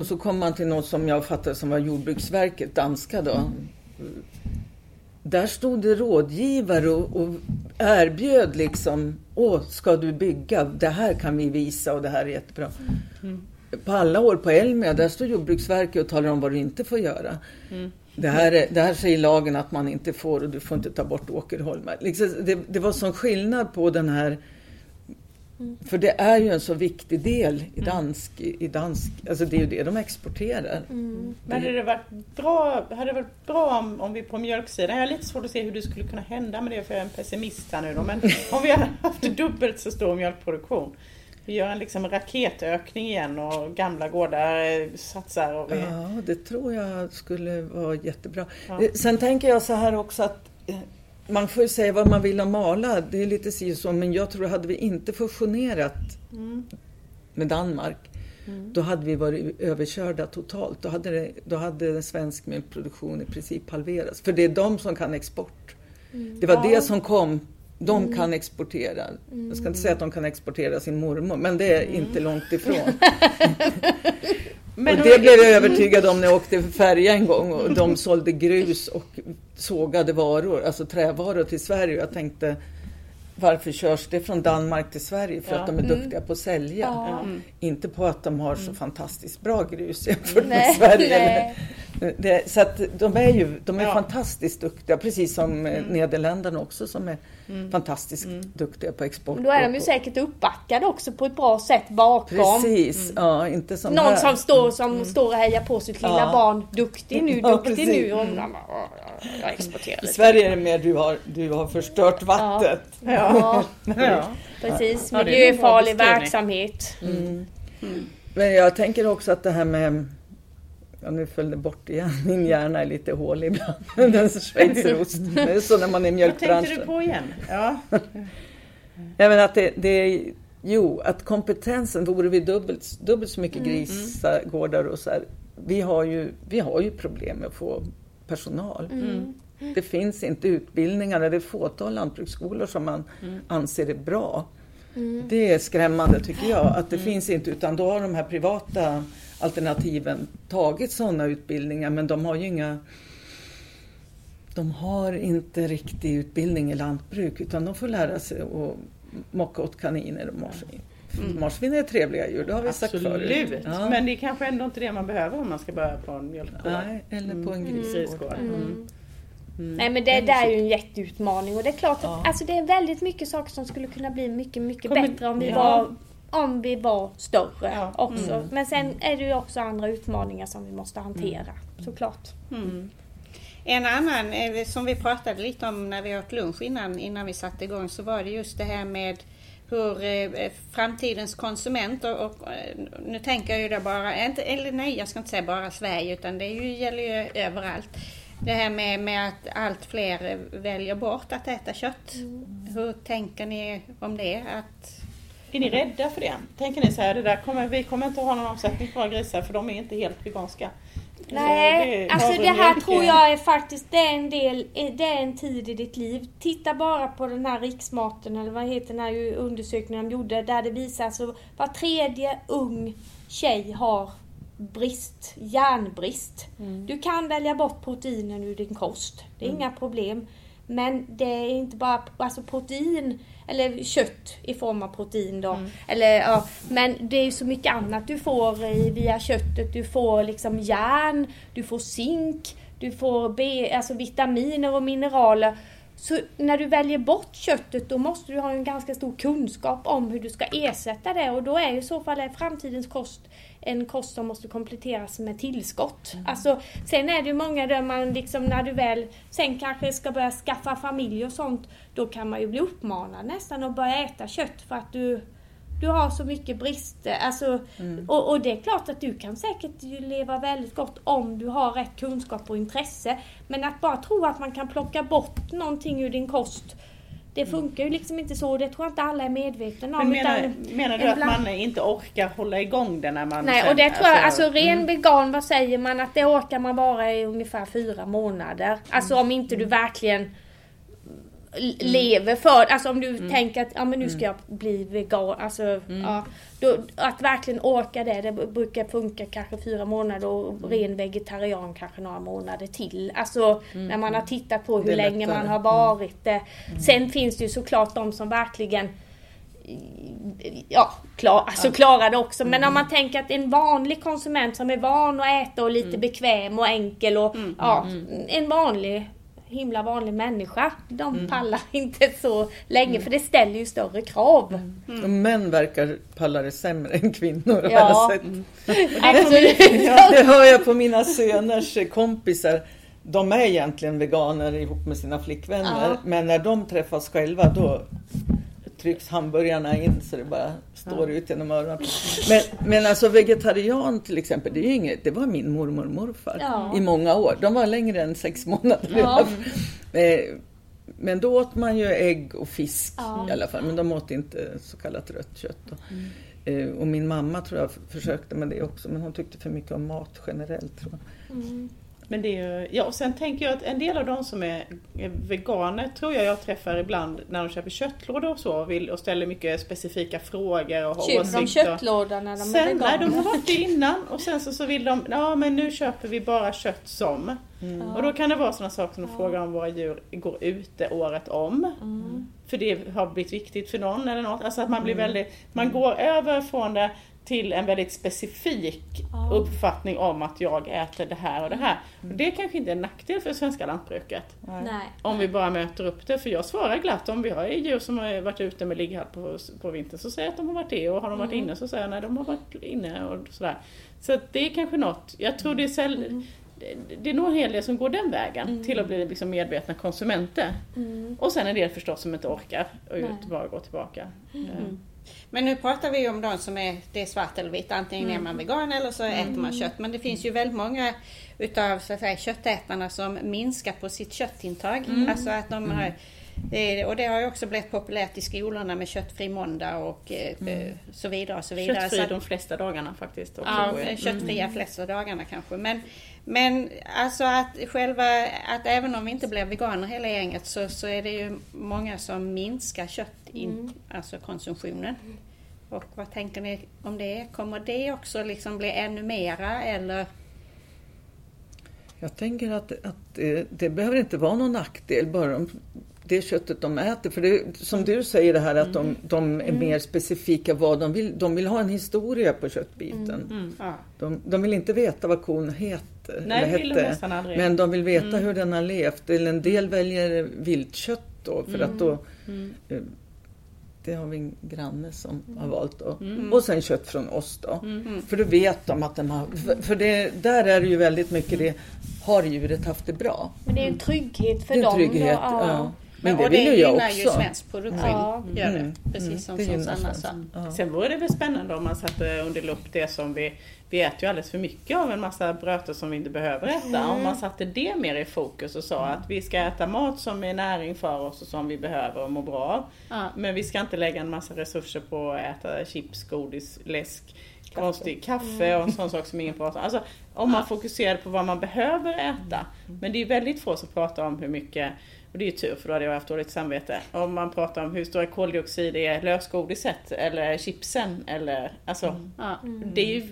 Och så kom man till något som jag fattade som var Jordbruksverket, danska då. Där stod det rådgivare och, och erbjöd liksom, åh, ska du bygga? Det här kan vi visa och det här är jättebra. På alla år på Elmia, där står Jordbruksverket och talar om vad du inte får göra. Det, här är, det här säger lagen att man inte får och du får inte ta bort åkerholmar. Liksom, det, det var sån skillnad på den här för det är ju en så viktig del i dansk, i dansk alltså det är ju det de exporterar. Men hade det varit bra, hade det varit bra om, om vi på mjölksidan, jag har lite svårt att se hur det skulle kunna hända med det för jag är en pessimist här nu då, men om vi hade haft dubbelt så stor mjölkproduktion. Vi gör en liksom raketökning igen och gamla gårdar eh, satsar och vi... Ja, det tror jag skulle vara jättebra. Ja. Eh, Sen tänker jag så här också att eh, man får ju säga vad man vill om Mala, det är lite si så, men jag tror hade vi inte fusionerat med Danmark, då hade vi varit överkörda totalt. Då hade, det, då hade svensk mjölkproduktion i princip halverats. För det är de som kan export. Det var det som kom. De kan exportera. Jag ska inte säga att de kan exportera sin mormor, men det är inte långt ifrån. Men och det blev jag övertygad om när jag åkte färja en gång och de sålde grus och sågade varor, alltså trävaror till Sverige. Jag tänkte, varför körs det från Danmark till Sverige? För Ja. att de är duktiga på att sälja. Ja. Inte på att de har så fantastiskt bra grus jämfört med Sverige. nej. Det, så att de är ju de är Ja. fantastiskt duktiga, precis som mm. Nederländerna också som är fantastiskt duktiga på export. Men då är de ju på- säkert uppbackade också på ett bra sätt bakom. Precis, ja, inte som Någon här. som står, som står och hejar på sitt lilla Ja. barn. Duktig nu, Ja, duktig precis. nu. Och "Åh, jag exporterar I. Sverige är det mer du har, du har förstört vattnet. Ja, Ja. precis. Ja, det är en bra Miljöfarlig verksamhet. Men jag tänker också att det här med Ja, nu föll det bort igen. Min hjärna är lite hålig ibland. Den schweizerost. Det är så när man är i Vad tänkte du mjölkbranschen. på igen? Ja. Jag menar att det, det är, jo, att kompetensen, vore vi dubbelt, dubbelt så mycket grisgårdar och så här. Vi har, ju, vi har ju problem med att få personal. Det finns inte utbildningar, det är fåtal lantbruksskolor som man anser är bra. Det är skrämmande tycker jag, att det finns inte, utan då har de här privata alternativen tagit sådana utbildningar, men de har ju inga de har inte riktig utbildning i lantbruk utan de får lära sig att mocka åt kaniner och marsvin. Marsvin är trevliga djur, det har vi sagt förut. Absolut. Ja. Men det är kanske ändå inte det man behöver om man ska börja på en mjölkgård. Nej, eller på en grisgård. Grisgård. Mm. Nej men det där är ju en jätteutmaning och det är klart att Ja. alltså, det är väldigt mycket saker som skulle kunna bli mycket, mycket Kommer- bättre om vi, ja. var, om vi var större Ja. också. Men sen är det ju också andra utmaningar som vi måste hantera såklart. En annan som vi pratade lite om när vi åt lunch innan, innan vi satte igång så var det just det här med hur eh, framtidens konsument och, och eh, nu tänker jag ju då bara, inte, eller nej jag ska inte säga bara Sverige utan det ju, gäller ju överallt. Det här med, med att allt fler väljer bort att äta kött. Hur tänker ni om det? Att, Är ni rädda för det? Tänker ni så här, det där kommer, vi kommer inte ha någon omsättning på våra grisar för de är inte helt veganska. Nej, det- alltså det här tror jag är faktiskt, det är en del, det är en tid i ditt liv. Titta bara på den här riksmaten, eller vad heter den här undersökningen de gjorde, där det visar alltså var tredje ung tjej har brist, järnbrist. Du kan välja bort proteinen ur din kost, det är inga problem. Men det är inte bara alltså protein, eller kött i form av protein då. Eller, ja, men det är ju så mycket annat du får i, via köttet. Du får liksom järn, du får zink, du får B, alltså vitaminer och mineraler. Så när du väljer bort köttet då måste du ha en ganska stor kunskap om hur du ska ersätta det och då är ju i så fall framtidens kost en kost som måste kompletteras med tillskott. Alltså, sen är det ju många där man liksom när du väl sen kanske ska börja skaffa familj och sånt då kan man ju bli uppmanad nästan att börja äta kött för att du du har så mycket brister. Alltså, och, och det är klart att du kan säkert leva väldigt gott om du har rätt kunskap och intresse. Men att bara tro att man kan plocka bort någonting ur din kost. Det funkar ju liksom inte så. Det tror jag inte alla är medvetna om. Men menar, menar du att man inte orkar hålla igång det när man Nej, och det tror jag, alltså mm. ren vegan, vad säger man? Att det orkar man bara i ungefär fyra månader. Alltså om inte du verkligen l- lever för, alltså om du tänker att ja, men nu ska jag bli vegan, alltså ja, då, att verkligen orka det, det brukar funka kanske fyra månader och ren vegetarian kanske några månader till. Alltså när man har tittat på hur länge man har varit det. Sen finns det ju såklart de som verkligen ja, klar, alltså klarar det också. Men om man tänker att en vanlig konsument som är van att äta och lite bekväm och enkel och ja, en vanlig himla vanlig människa. De pallar inte så länge för det ställer ju större krav. Och män verkar palla det sämre än kvinnor Ja. sett. Alltså, Det hör jag på mina söners kompisar. De är egentligen veganer ihop med sina flickvänner. Ja. Men när de träffas själva då trycks hamburgarna in så det bara står ut genom öronen. Men, men alltså vegetarian till exempel, det, är inget, det var min mormor och morfar Ja. i många år. De var längre än sex månader. Ja. Eh, Men då åt man ju ägg och fisk Ja. i alla fall. Men de åt inte så kallat rött kött. då. Eh, Och min mamma tror jag försökte med det också. Men hon tyckte för mycket om mat generellt. Tror jag. Men det är ju, ja och sen tänker jag att en del av de som är veganer tror jag jag träffar ibland när de köper köttlådor och så och, vill, och ställer mycket specifika frågor och har Köper de åsikter. köttlåda när de är Sen, nej, de har veganer? varit det innan och sen så, så vill de, ja men nu köper vi bara kött som. Och då kan det vara sådana saker som att fråga om våra djur går ute året om. För det har blivit viktigt för någon eller något. Alltså att man blir väldigt, man går över från det till en väldigt specifik Ja. uppfattning om att jag äter det här och det här. Och det kanske inte är en nackdel för det svenska lantbruket. Nej. Om vi bara möter upp det. För jag svarar glatt om vi har djur som har varit ute med ligghall på, på vintern så säger jag att de har varit det. Och har de varit inne så säger jag nej de har varit inne och sådär. Så det är kanske något. Jag tror det är säll, det, det är nog en hel del som går den vägen till att bli liksom medvetna konsumenter. Och sen en del förstås som inte orkar och ut Nej. och bara gå tillbaka. Eh, Men nu pratar vi om de som är, det är svart eller vitt, antingen är man vegan eller så äter man kött. Men det finns ju väldigt många utav så att säga, köttätarna som minskar på sitt köttintag. Alltså att de har, och det har ju också blivit populärt i skolorna med köttfri måndag och eh, så vidare. Och så vidare. Köttfri Så att- de flesta dagarna faktiskt. Också Ja, jag. köttfria flesta dagarna kanske. Men, men alltså att själva, att även om vi inte blir veganer hela gänget så, så är det ju många som minskar kött, in, alltså konsumtionen. Och vad tänker ni om det? Kommer det också liksom bli ännu mera eller? Jag tänker att, att det, det behöver inte vara någon nackdel bara om det köttet de äter. För det, som du säger det här att de, de är mer specifika vad de vill. De vill ha en historia på köttbiten. Ja. De, de vill inte veta vad kon heter. Nej, eller vill de hette. Men de vill veta hur den har levt. Eller en del väljer viltkött då för att då eh, det har vi en granne som har valt då. Och sen kött från oss då. För då vet de att de har... För, för det, där är det ju väldigt mycket det. Har djuret haft det bra? Men det är en trygghet för Det är en dem. trygghet. då, Ja. Men det och vill ju jag gynnar också. ju svensk produktion. Ja. Gör det. Mm. Precis som det gynnar Susanna sa. Ja. Sen vore det väl spännande om man satte under lupp det som vi, vi äter ju alldeles för mycket av en massa bröter som vi inte behöver äta. Om man satte det mer i fokus och sa att vi ska äta mat som är näring för oss och som vi behöver och må bra av. Ja. Men vi ska inte lägga en massa resurser på att äta chips, godis, läsk, konstig kaffe och en sån sak som ingen pratar om. Alltså om man fokuserar på vad man behöver äta. Men det är väldigt få som pratar om hur mycket och det är ju tur för då hade jag haft dåligt samvete. Om man pratar om hur stora koldioxid är lösgodiset eller chipsen eller alltså Ja. det, är ju,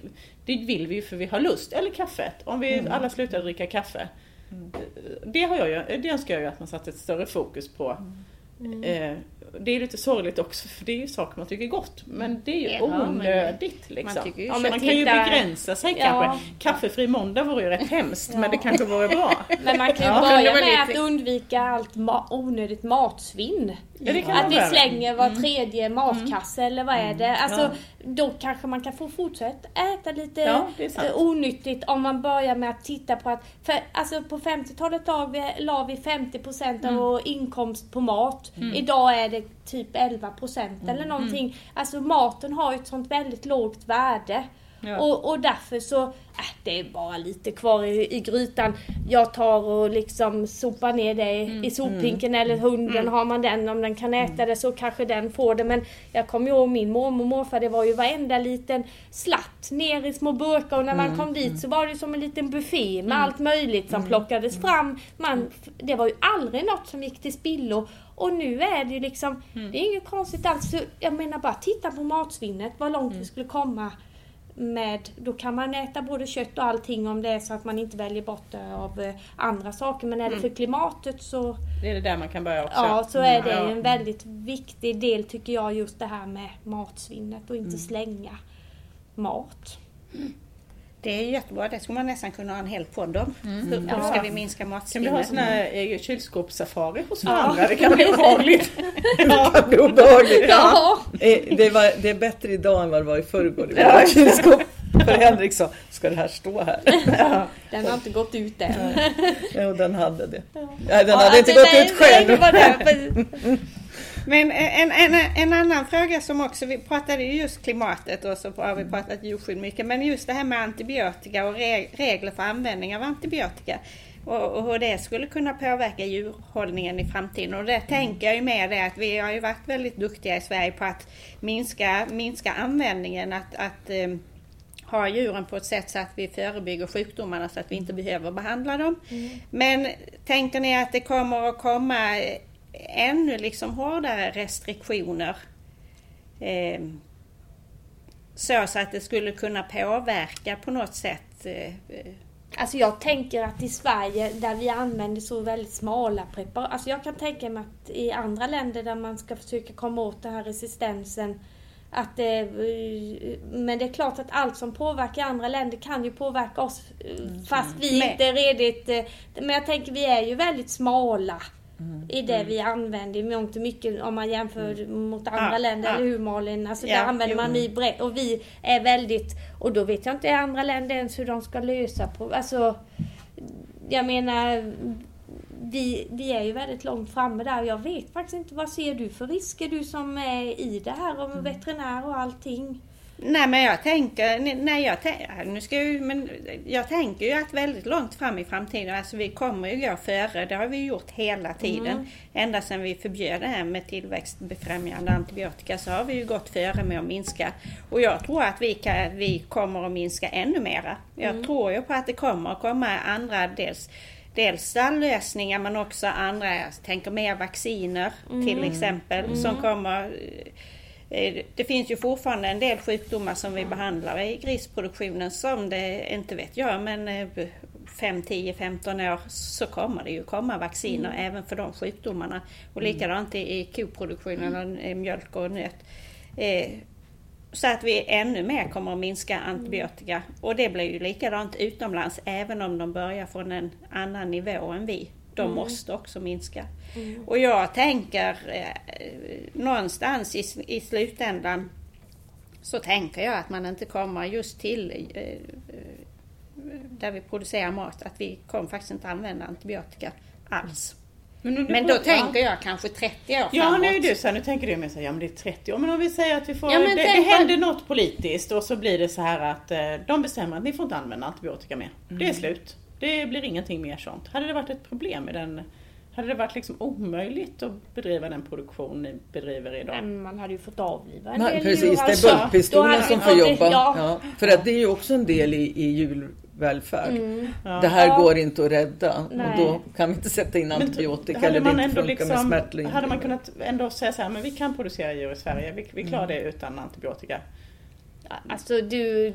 det vill vi ju för vi har lust. Eller kaffet. Om vi alla slutar dricka kaffe. Det, har jag ju, det önskar jag ju att man satte ett större fokus på. Eh, det är lite sorgligt också för det är ju saker man tycker är gott. Men det är ju Ja, men onödigt liksom. tycker ju ja, men man kan ju titta- begränsa sig Ja. kanske. Kaffefri måndag vore ju rätt hemskt men det kanske vore bra. Men man kan ju Ja. börja med lite- att undvika allt ma- onödigt matsvinn. Ja, det kan att man vi slänger var tredje matkasse eller vad är det? Alltså, Ja. Då kanske man kan få fortsätta äta lite Ja, eh, onyttigt om man börjar med att titta på att, för alltså på 50-talet la vi, la vi 50% Mm. av vår inkomst på mat. Idag är det typ 11% Mm. eller någonting. Alltså maten har ju ett sånt väldigt lågt värde. Ja. Och, och därför så, äh, det är bara lite kvar i, i grytan. Jag tar och liksom sopar ner det Mm. i sophinken eller hunden, har man den, om den kan äta det så kanske den får det. Men jag kommer ihåg min mormor och morfar, det var ju varenda liten slatt ner i små burkar och när Mm. man kom dit så var det som en liten buffé med allt möjligt som plockades fram. Man, det var ju aldrig något som gick till spillo. Och nu är det ju liksom, Mm. det är inget konstigt alls. Jag menar bara titta på matsvinnet, vad långt Mm. vi skulle komma med, då kan man äta både kött och allting om det är så att man inte väljer bort det av eh, andra saker. Men är det Mm. för klimatet så, Det är det där man kan börja också. ja, så är det Ja. en väldigt viktig del tycker jag just det här med matsvinnet och Mm. inte slänga mat. Det är jättebra, det skulle man nästan kunna ha en hel podd om. Hur, hur Ja. ska vi minska Kan vi ha matsvinnet? sån här eh, kylskåpssafari hos varandra? Det kan bli obehagligt. Det kan bli obehagligt. Ja! Eh, Det, var, det är bättre idag än vad det var i förrgår i våra kylskåp. För Henrik sa, ska det här stå här? Den har inte gått ut än. Jo, den hade det. Ja. Nej, den Ja, hade inte gått nej, ut nej, det själv. var det. Men en, en, en annan fråga som också, vi pratade ju just klimatet och så har vi pratat djurskydd mycket, men just det här med antibiotika och re, regler för användning av antibiotika och, hur det skulle kunna påverka djurhållningen i framtiden. Och det tänker jag ju med det att vi har ju varit väldigt duktiga i Sverige på att minska, minska användningen, att, att eh, ha djuren på ett sätt så att vi förebygger sjukdomarna så att vi inte behöver behandla dem. Men tänker ni att det kommer att komma ännu liksom hårdare restriktioner? Eh, så, så att det skulle kunna påverka på något sätt eh, Alltså jag tänker att i Sverige där vi använder så väldigt smala preparat. Alltså jag kan tänka mig att i andra länder där man ska försöka komma åt den här resistensen. Att det, eh, men det är klart att allt som påverkar andra länder kan ju påverka oss eh, fast vi Men- inte är redigt. Men jag tänker vi är ju väldigt smala i Mm. det vi använder i mångt och mycket om man jämför mot andra Ja, länder, ja. eller hur Malin? Alltså Ja, där använder jo. man vi brett och vi är väldigt, och då vet jag inte i andra länder ens hur de ska lösa på, alltså jag menar vi, vi är ju väldigt långt framme där. Jag vet faktiskt inte, vad ser du för risker du som är i det här och veterinär och allting? Nej men jag tänker, nej jag nu ska jag, men jag tänker ju att väldigt långt fram i framtiden, alltså vi kommer ju gå före, det har vi gjort hela tiden. Ända sedan vi förbjöd det här med tillväxtbefrämjande antibiotika så har vi ju gått före med att minska. Och jag tror att vi, kan, vi kommer att minska ännu mera. Jag tror ju på att det kommer att komma andra, dels Dels stallösningar men också andra, jag tänker mer vacciner till exempel som kommer Eh, Det finns ju fortfarande en del sjukdomar som vi behandlar i grisproduktionen som det, inte vet jag, men 5, 10, 15 år så kommer det ju komma vacciner även för de sjukdomarna. Och likadant i, koproduktionen, och i mjölk och nöt. Eh, så att vi ännu mer kommer att minska antibiotika. Och det blir ju likadant utomlands även om de börjar från en annan nivå än vi. De måste också minska. Och jag tänker eh, någonstans i, i slutändan så tänker jag att man inte kommer just till eh, där vi producerar mat, att vi kommer faktiskt inte använda antibiotika alls. Men, Men då tänker jag kanske 30 år Ja, framåt. nu är du så här, nu tänker du mer så här, ja men det är 30 år. Men om vi säger att vi får, Ja, det, det händer något politiskt och så blir det så här att eh, de bestämmer att ni får inte använda antibiotika mer. Det Mm. är slut. Det blir ingenting mer sånt. Hade det varit ett problem med den hade det varit liksom omöjligt att bedriva den produktion ni bedriver idag? Men man hade ju fått avliva en Man, del precis, djur, det alltså. är bulkpistolen hade som får jobba. Ja. Ja, för att det är ju också en del i, i djurvälfärd. Det här Ja. går inte att rädda Nej. och då kan vi inte sätta in antibiotika eller det man inte ändå funkar med liksom, smärtlindring. Hade man kunnat ändå säga så här, men vi kan producera djur i Sverige, vi, vi Mm. klarar det utan antibiotika. Alltså du,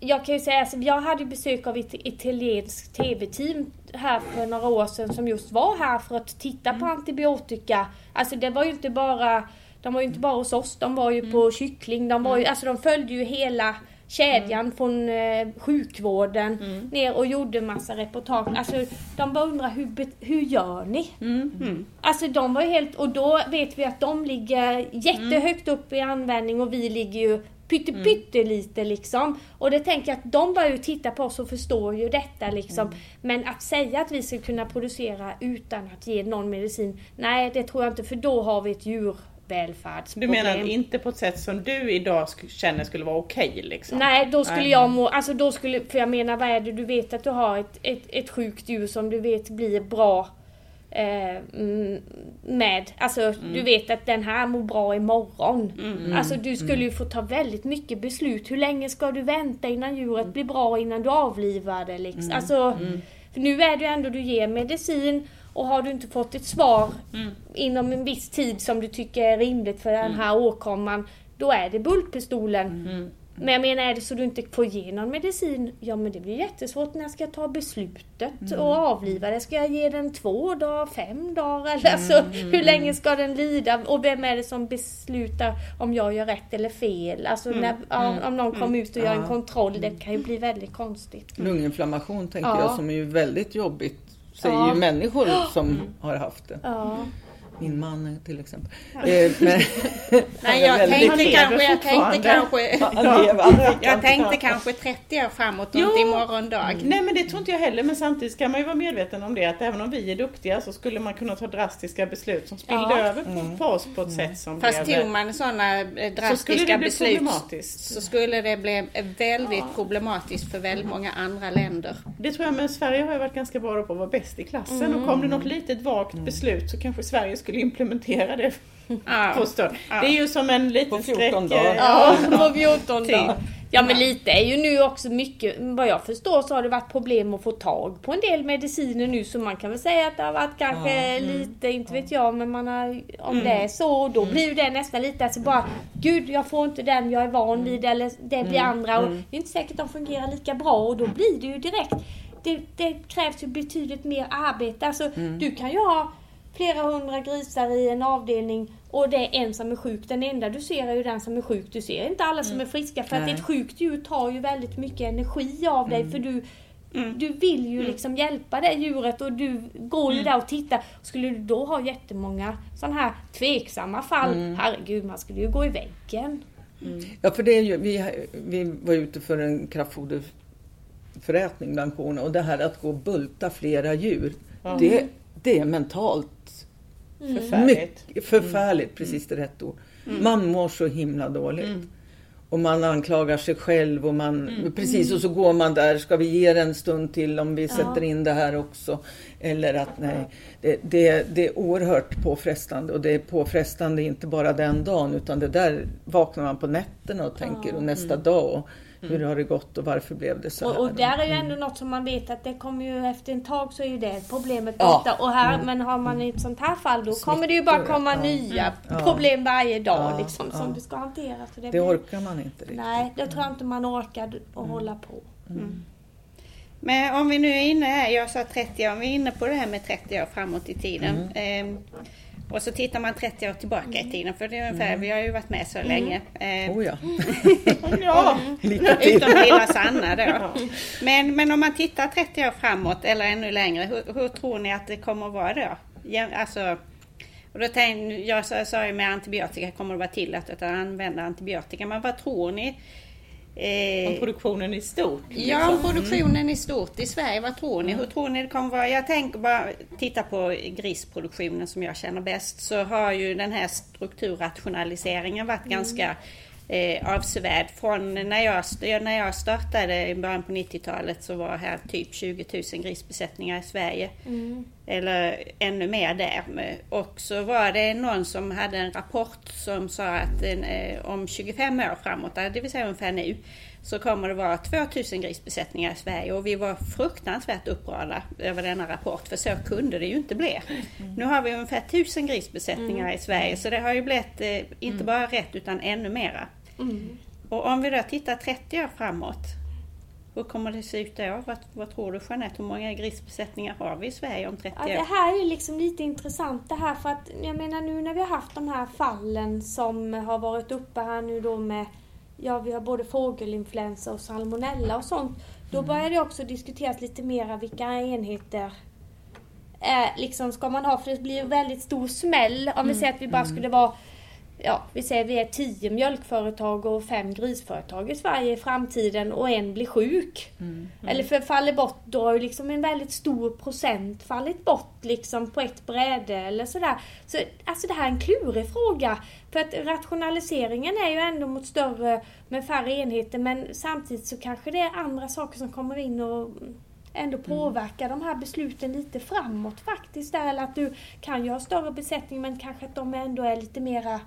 jag kan ju säga, alltså, jag hade besök av ett italienskt TV-team här för några år sedan som just var här för att titta på antibiotika. Alltså det var ju inte bara, de var ju inte bara hos oss, de var ju på kyckling, de var ju, alltså de följde ju hela kedjan från eh, sjukvården ner och gjorde massa reportage. Alltså de bara undrar hur, hur gör ni? Alltså de var ju helt, och då vet vi att de ligger jättehögt upp i användning och vi ligger ju pytte, pyttelite liksom. Och det tänker jag att de börjar ju titta på oss och förstår ju detta liksom. Men att säga att vi ska kunna producera utan att ge någon medicin, nej det tror jag inte för då har vi ett Du djurvälfärdsproblem. menar inte på ett sätt som du idag känner skulle vara okej liksom? Nej, då skulle jag må, alltså då skulle, för jag menar vad är det, du vet att du har ett, ett, ett sjukt djur som du vet blir bra eh, mm, med, alltså Mm. du vet att den här mår bra imorgon. Alltså du skulle ju få ta väldigt mycket beslut. Hur länge ska du vänta innan djuret blir bra innan du avlivar det liksom? Mm. Alltså, för nu är det ju ändå du ger medicin och har du inte fått ett svar Mm. inom en viss tid som du tycker är rimligt för den här åkomman, då är det bultpistolen. Mm. Men jag menar, är det så du inte får ge någon medicin, ja men det blir jättesvårt när jag ska ta beslutet Mm. och avliva det. Ska jag ge den två dagar, fem dagar? Eller alltså, Mm. hur länge ska den lida? Och vem är det som beslutar om jag gör rätt eller fel? Alltså Mm. när, ja, om någon kommer ut och gör en kontroll, det kan ju bli väldigt konstigt. Lunginflammation tänker Ja. jag som är ju väldigt jobbigt. Säger Ja. ju människor som har haft det. Ja. Min man till exempel. Eh, men, Nej, jag tänkte kanske, jag tänkte kanske, jag tänkte kanske 30 år framåt och Jo. inte imorgon dag. Nej men det tror inte jag heller men samtidigt ska man ju vara medveten om det att även om vi är duktiga så skulle man kunna ta drastiska beslut som spillde Ja. över på, på oss på ett sätt som Fast blev... tog man sådana eh, Så skulle drastiska det bli beslut problematiskt. så skulle det bli väldigt problematiskt för väldigt många andra länder. Det tror jag, men Sverige har ju varit ganska bra på att vara bäst i klassen Mm. och kom det något litet vagt beslut så kanske Sverige skulle implementera det Ja. på stund. Det är ju som en liten På 14 skräck... dagar. Ja, på 14 Typ. dagar. Ja men lite är ju nu också mycket, vad jag förstår så har det varit problem att få tag på en del mediciner nu så man kan väl säga att det har varit kanske lite, inte vet jag, men man har, om det är så, då blir ju det nästan lite alltså bara Gud jag får inte den jag är van vid eller det blir andra och det är inte säkert att de fungerar lika bra och då blir det ju direkt det, det krävs ju betydligt mer arbete. Alltså du kan ju ha flera hundra grisar i en avdelning och det är en som är sjuk. Den enda du ser är ju den som är sjuk. Du ser inte alla som är friska för Nej. att ett sjukt djur tar ju väldigt mycket energi av dig för du Du vill ju liksom hjälpa det djuret och du går ju där och tittar. Skulle du då ha jättemånga sådana här tveksamma fall, herregud man skulle ju gå i väggen. Ja, för det är ju, vi, vi var ute för en kraftfoderförrätning bland korna och det här att gå och bulta flera djur, det, det är mentalt Förfärligt. mycket förfärligt, precis det rätt ord. Man mår så himla dåligt. Och man anklagar sig själv och man, precis och så går man där, ska vi ge det en stund till om vi sätter in det här också? Eller att nej, det, det, det är oerhört påfrestande. Och det är påfrestande inte bara den dagen utan det där vaknar man på nätterna och tänker och nästa dag. Och hur har det gått och varför blev det så här? Och, och där är ju ändå något som man vet att det kommer ju efter en tag så är ju det problemet Ja. borta. Och här, Men har man i ett sånt här fall då kommer det ju bara komma ja. nya Ja. problem varje dag Ja, liksom som ja. det ska hanteras. Och det Det blir- orkar man inte riktigt. Nej, det tror jag inte man orkar att hålla på. Men om vi nu är inne här, jag sa 30 år, om vi är inne på det här med 30 år framåt i tiden. Ehm, och så tittar man 30 år tillbaka i tiden, för det är ungefär, vi har ju varit med så länge. Ehm, Oh ja, Ja. Utom lilla Sanna då. Men, men om man tittar 30 år framåt eller ännu längre, hur, hur tror ni att det kommer att vara då? Ja, alltså, och då tänkte, jag sa, sa ju med antibiotika kommer det vara tillåtet att använda antibiotika, men vad tror ni Eh, om produktionen i stort? Liksom. Ja, om produktionen i stort i Sverige. Vad tror ni? Hur tror ni det kommer vara? Jag tänker bara titta på grisproduktionen som jag känner bäst. Så har ju den här strukturrationaliseringen varit mm. ganska eh, avsevärd. Från när jag, när jag startade i början på 90-talet så var här typ 20 000 grisbesättningar i Sverige. Mm. Eller ännu mer där. Och så var det någon som hade en rapport som sa att eh, om 25 år framåt, det vill säga ungefär nu, så kommer det vara 2000 grisbesättningar i Sverige och vi var fruktansvärt upprörda över denna rapport för så kunde det ju inte bli. Mm. Nu har vi ungefär 1000 grisbesättningar mm. i Sverige så det har ju blivit eh, inte mm. bara rätt utan ännu mera. Mm. Och om vi då tittar 30 år framåt, hur kommer det se ut då? Vad, vad tror du Jeanette? Hur många grisbesättningar har vi i Sverige om 30 år? Ja, det här är liksom lite intressant det här för att jag menar nu när vi har haft de här fallen som har varit uppe här nu då med ja, vi har både fågelinfluensa och salmonella och sånt. Då mm. börjar det också diskuteras lite mera vilka enheter eh, liksom ska man ha, för det blir en väldigt stor smäll om vi mm. säger att vi bara mm. skulle vara ja, vi säger vi är tio mjölkföretag och fem grisföretag i Sverige i framtiden och en blir sjuk. Mm, mm. Eller för faller bort, då har ju liksom en väldigt stor procent fallit bort liksom på ett bräde eller sådär. Så alltså det här är en klurig fråga. För att rationaliseringen är ju ändå mot större med färre enheter men samtidigt så kanske det är andra saker som kommer in och ändå påverkar mm. de här besluten lite framåt faktiskt. Eller att du kan ju ha större besättning men kanske att de ändå är lite mera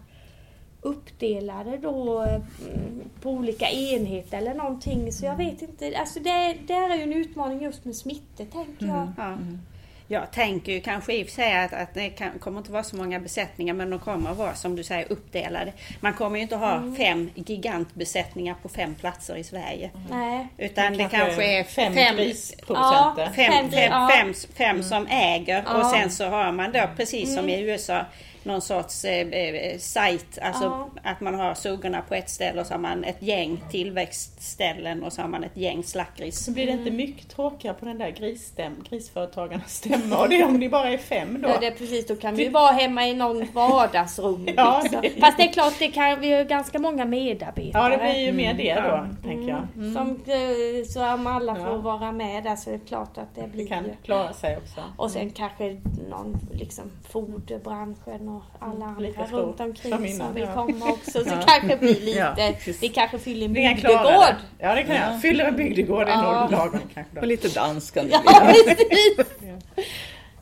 uppdelade då mm, på olika enheter eller någonting. Så jag vet inte. Alltså det, det är ju en utmaning just med smittor tänker jag. Mm. Ja. Mm. Jag tänker ju kanske i och för sig att, att det kan, kommer inte vara så många besättningar men de kommer att vara som du säger uppdelade. Man kommer ju inte ha mm. fem gigantbesättningar på fem platser i Sverige. Mm. Utan det kanske, det kanske är fem, fem grisproducenter. Fem, fem, fem, fem, fem som äger och sen så har man då precis som i USA någon sorts eh, eh, sajt, alltså ja. att man har suggorna på ett ställe och så har man ett gäng tillväxtställen och så har man ett gäng slaktgris. Så blir det inte mycket tråkigare på den där grisstäm, grisföretagarnas stämma och det om ni bara är fem då? Ja, det är precis, då kan vi vara hemma i någon vardagsrum. ja, liksom. det... Fast det är klart, det kan, vi har ganska många medarbetare. Ja, det blir ju mer det då, mm. tänker jag. Mm. Som, eh, så om alla får ja. vara med där så är det klart att det blir... Det kan klara sig också. Och sen kanske någon liksom foderbranschen och alla andra lite runt omkring som vill komma också. Så ja. kanske blir lite, ja, vi kanske fyller en bygdegård. Ja det kan jag. Fyller en bygdegård ja. är nog lagom kanske. Och lite dans kan det ja, precis.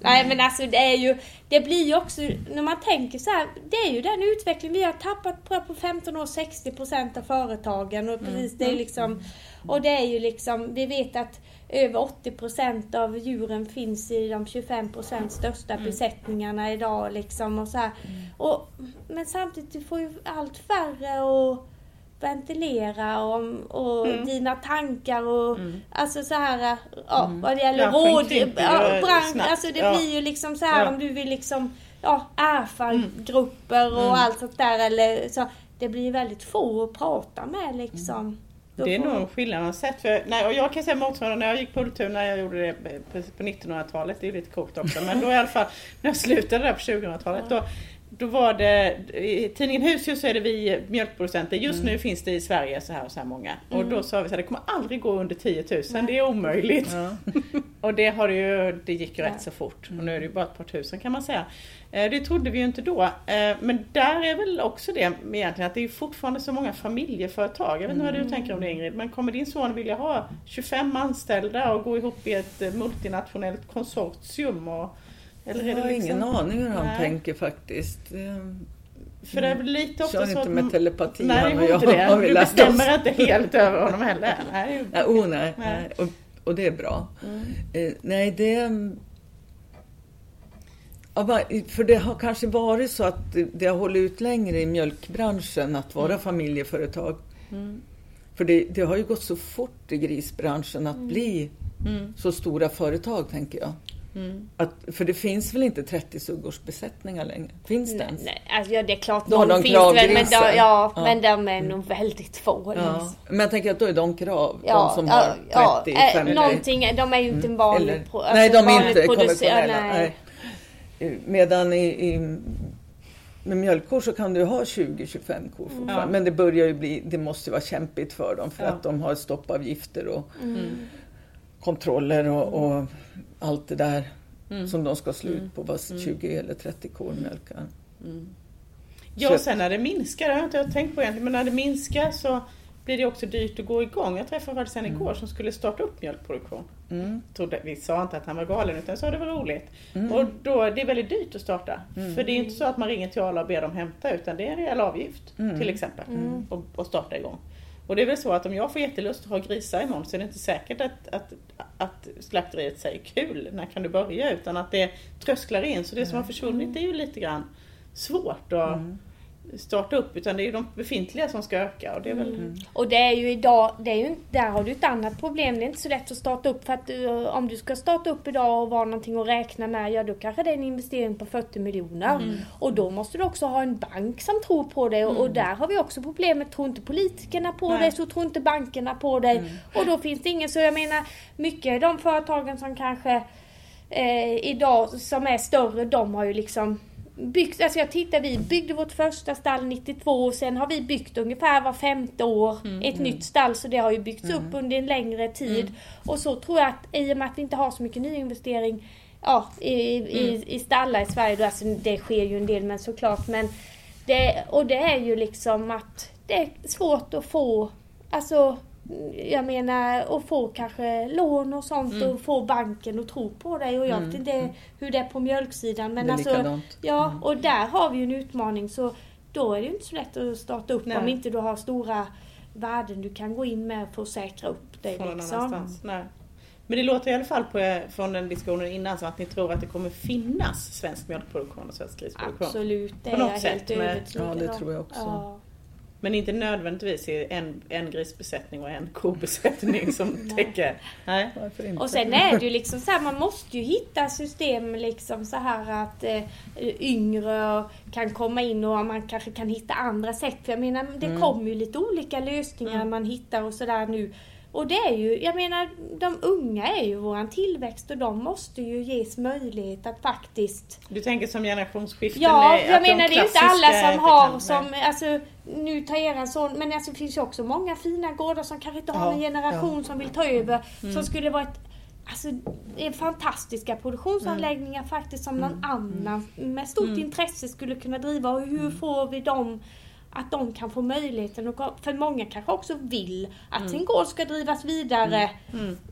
Nej men alltså det är ju, det blir ju också, när man tänker så här, det är ju den utveckling vi har tappat på, på 15 år 60% av företagen och precis mm. det är mm. liksom, och det är ju liksom, vi vet att över 80% av djuren finns i de 25% största mm. besättningarna idag. Liksom och så mm. och, men samtidigt, du får ju allt färre att ventilera och, och mm. dina tankar och mm. alltså så här, ja, mm. vad det gäller råd, ja, brand, alltså det ja. blir ju liksom så här ja. om du vill liksom, ja, ärfargrupper och mm. allt sånt där eller så. Det blir väldigt få att prata med liksom. Det är nog en skillnad man sett. För, nej, och jag kan säga motsvarande när jag gick på när jag gjorde det på 1900-talet. Det är lite coolt också. Men då i alla fall när jag slutade där på 2000-talet. Då, då var det, i tidningen Husdjur så är det vi mjölkproducenter. Just mm. nu finns det i Sverige så här och så här många. Mm. Och då sa vi att det kommer aldrig gå under 10 000. Nej. Det är omöjligt. Ja. och det har ju, det gick ju ja. rätt så fort. Och nu är det ju bara ett par tusen kan man säga. Eh, det trodde vi ju inte då. Eh, men där är väl också det egentligen att det är fortfarande så många familjeföretag. Jag vet inte vad du mm. tänker om det Ingrid. Men kommer din son vilja ha 25 anställda och gå ihop i ett eh, multinationellt konsortium? Och, eller jag har liksom... ingen aning hur han Nej. tänker faktiskt. För det är lite ofta Kör inte med telepati nej, han och jag. Det. Har vi du bestämmer inte helt över honom heller. Nej, nej, oh, nej, nej. Och, och, det är bra. Mm. Eh, nej, det... För det har kanske varit så att det har hållit ut längre i mjölkbranschen att vara mm. familjeföretag. Mm. För det, det, har ju gått så fort i grisbranschen att mm. bli mm. så stora företag, tänker jag. Mm. Att, för det finns väl inte 30 suggårdsbesättningar längre? Finns det ens? Nej, alltså, ja, det är klart då de finns väl, men, de, ja, ja, men de är nog väldigt få. Ja. Liksom. Men jag tänker att då är de krav, ja, de som har 30, ja, 50. Någonting, de är ju inte en vanlig Eller, alltså, Nej, de är inte konventionella. Nej. Medan i, i med mjölkkor så kan du ha 20-25 kor fortfarande. Ja. Men det börjar ju bli, det måste ju vara kämpigt för dem för Ja. att de har stoppavgifter och Mm. kontroller och, och allt det där Mm. som de ska slå ut på vad 20 eller 30 kor mjölkar. Ja, Så- och sen när det minskar, det har jag inte tänkt på egentligen, men när det minskar så blir det också dyrt att gå igång. Jag träffade faktiskt en igår som skulle starta upp mjölkproduktion. Mm. Trodde, vi sa inte att han var galen utan sa det var roligt. Och då, det är väldigt dyrt att starta. För det är inte så att man ringer till Arla och ber dem hämta utan det är en rejäl avgift till exempel. Och, och starta igång. Och det är väl så att om jag får jättelust att ha grisar imorgon så är det inte säkert att, att, att slakteriet säger kul, när kan du börja? Utan att det trösklar in. Så det som har försvunnit är ju lite grann svårt att starta upp. Utan det är ju de befintliga som ska öka. Och det är väl... Och det är ju idag, det är ju, där har du ett annat problem. Det är inte så lätt att starta upp för att du, om du ska starta upp idag och vara någonting att räkna med, ja då kanske det är en investering på 40 miljoner. Och då måste du också ha en bank som tror på det och, och där har vi också problemet, tror inte politikerna på Nej. dig så tror inte bankerna på dig. Och då finns det ingen, så jag menar mycket av de företagen som kanske eh, idag som är större, de har ju liksom byggt, alltså jag tittar, vi byggde vårt första stall 92 och sen har vi byggt ungefär var femte år ett nytt stall så det har ju byggts upp under en längre tid. Och så tror jag att i och med att vi inte har så mycket nyinvestering ja, i, i, i stallar i Sverige, då, alltså det sker ju en del men såklart men det, och det är ju liksom att det är svårt att få, alltså jag menar att få kanske lån och sånt Mm. och få banken att tro på dig och jag vet inte hur det är på mjölksidan men Det är alltså likadant. Mm. Ja och där har vi ju en utmaning så då är det ju inte så lätt att starta upp Nej. om inte du har stora värden du kan gå in med för att säkra upp dig från liksom. Nej. Men det låter i alla fall på, från den diskussionen innan som att ni tror att det kommer finnas svensk mjölkproduktion och svensk grisproduktion. Absolut, det På är något jag sätt helt med- övertygad Ja, det om. tror jag också. Ja. Men inte nödvändigtvis i en, en grisbesättning och en kobesättning som täcker... Nej. Varför inte? Och sen är det ju liksom så här, man måste ju hitta system liksom så här att eh, yngre kan komma in och man kanske kan hitta andra sätt. För jag menar, det Mm. kommer ju lite olika lösningar man hittar och sådär nu. Och det är ju, jag menar, de unga är ju våran tillväxt och de måste ju ges möjlighet att faktiskt Du tänker som generationsskiften? Ja, är jag att de menar det är ju inte alla som har kan- som, nej. alltså nu tar eran son, men alltså, det finns ju också många fina gårdar som kanske inte har Ja, en generation som vill ta över. Mm. Som skulle vara ett, alltså det är fantastiska produktionsanläggningar faktiskt som Mm. någon annan med stort intresse skulle kunna driva. Och Mm. hur får vi dem att de kan få möjligheten att gå- för många kanske också vill att Mm. sin gård ska drivas vidare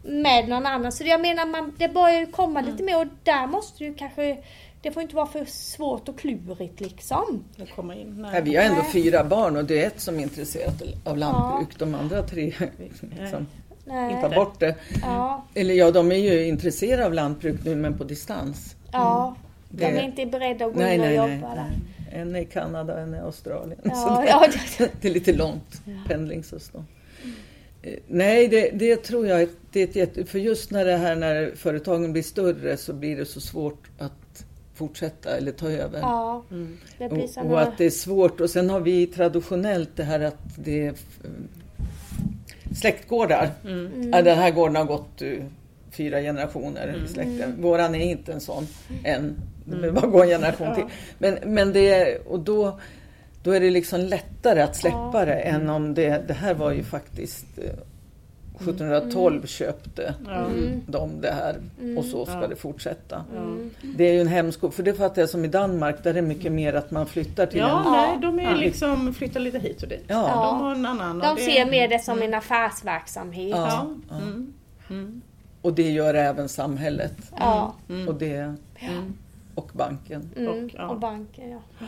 med någon annan. Så det, jag menar, man, det börjar ju komma Mm. lite mer och där måste du kanske det får inte vara för svårt och klurigt liksom. Att komma in. Nej. Nej, vi har ändå Nej. fyra barn och det är ett som är intresserat av lantbruk. De andra tre liksom, Nej. tar bort det. Ja, Eller ja, de är ju intresserade av lantbruk nu men på distans. ja. De Mm. Det- är inte beredda att gå Nej, in och jobba där. En är i Kanada och en är i Australien. Ja, Så det, ja, det är lite långt pendlingsavstånd. Eh, Nej, det, det tror jag det är ett jätte... För just när det här när företagen blir större så blir det så svårt att fortsätta eller ta över. ja. Mm. Och, och att det är svårt. Och sen har vi traditionellt det här att det är släktgårdar. Mm. Ja, den här gården har gått eh, fyra generationer i släkten. Våran är inte en sån än. Det behöver bara gå en generation till. Men, men det är, och då, då är det liksom lättare att släppa Ja. det än om det, det här var ju faktiskt eh, 1712 köpte Ja. de det här och så ska Ja. det fortsätta. Mm. Det är ju en hämsko, för det fattar jag som i Danmark där är det mycket mer att man flyttar till Ja, en... nej, de är Ja. liksom flyttar lite hit och dit. Ja. De har en annan. och De det- ser mer det som en affärsverksamhet. Ja. Ja. Mm. Mm. Och det gör även samhället Ja. och, det, Mm. och banken. Mm. Och, ja. Och banken, ja.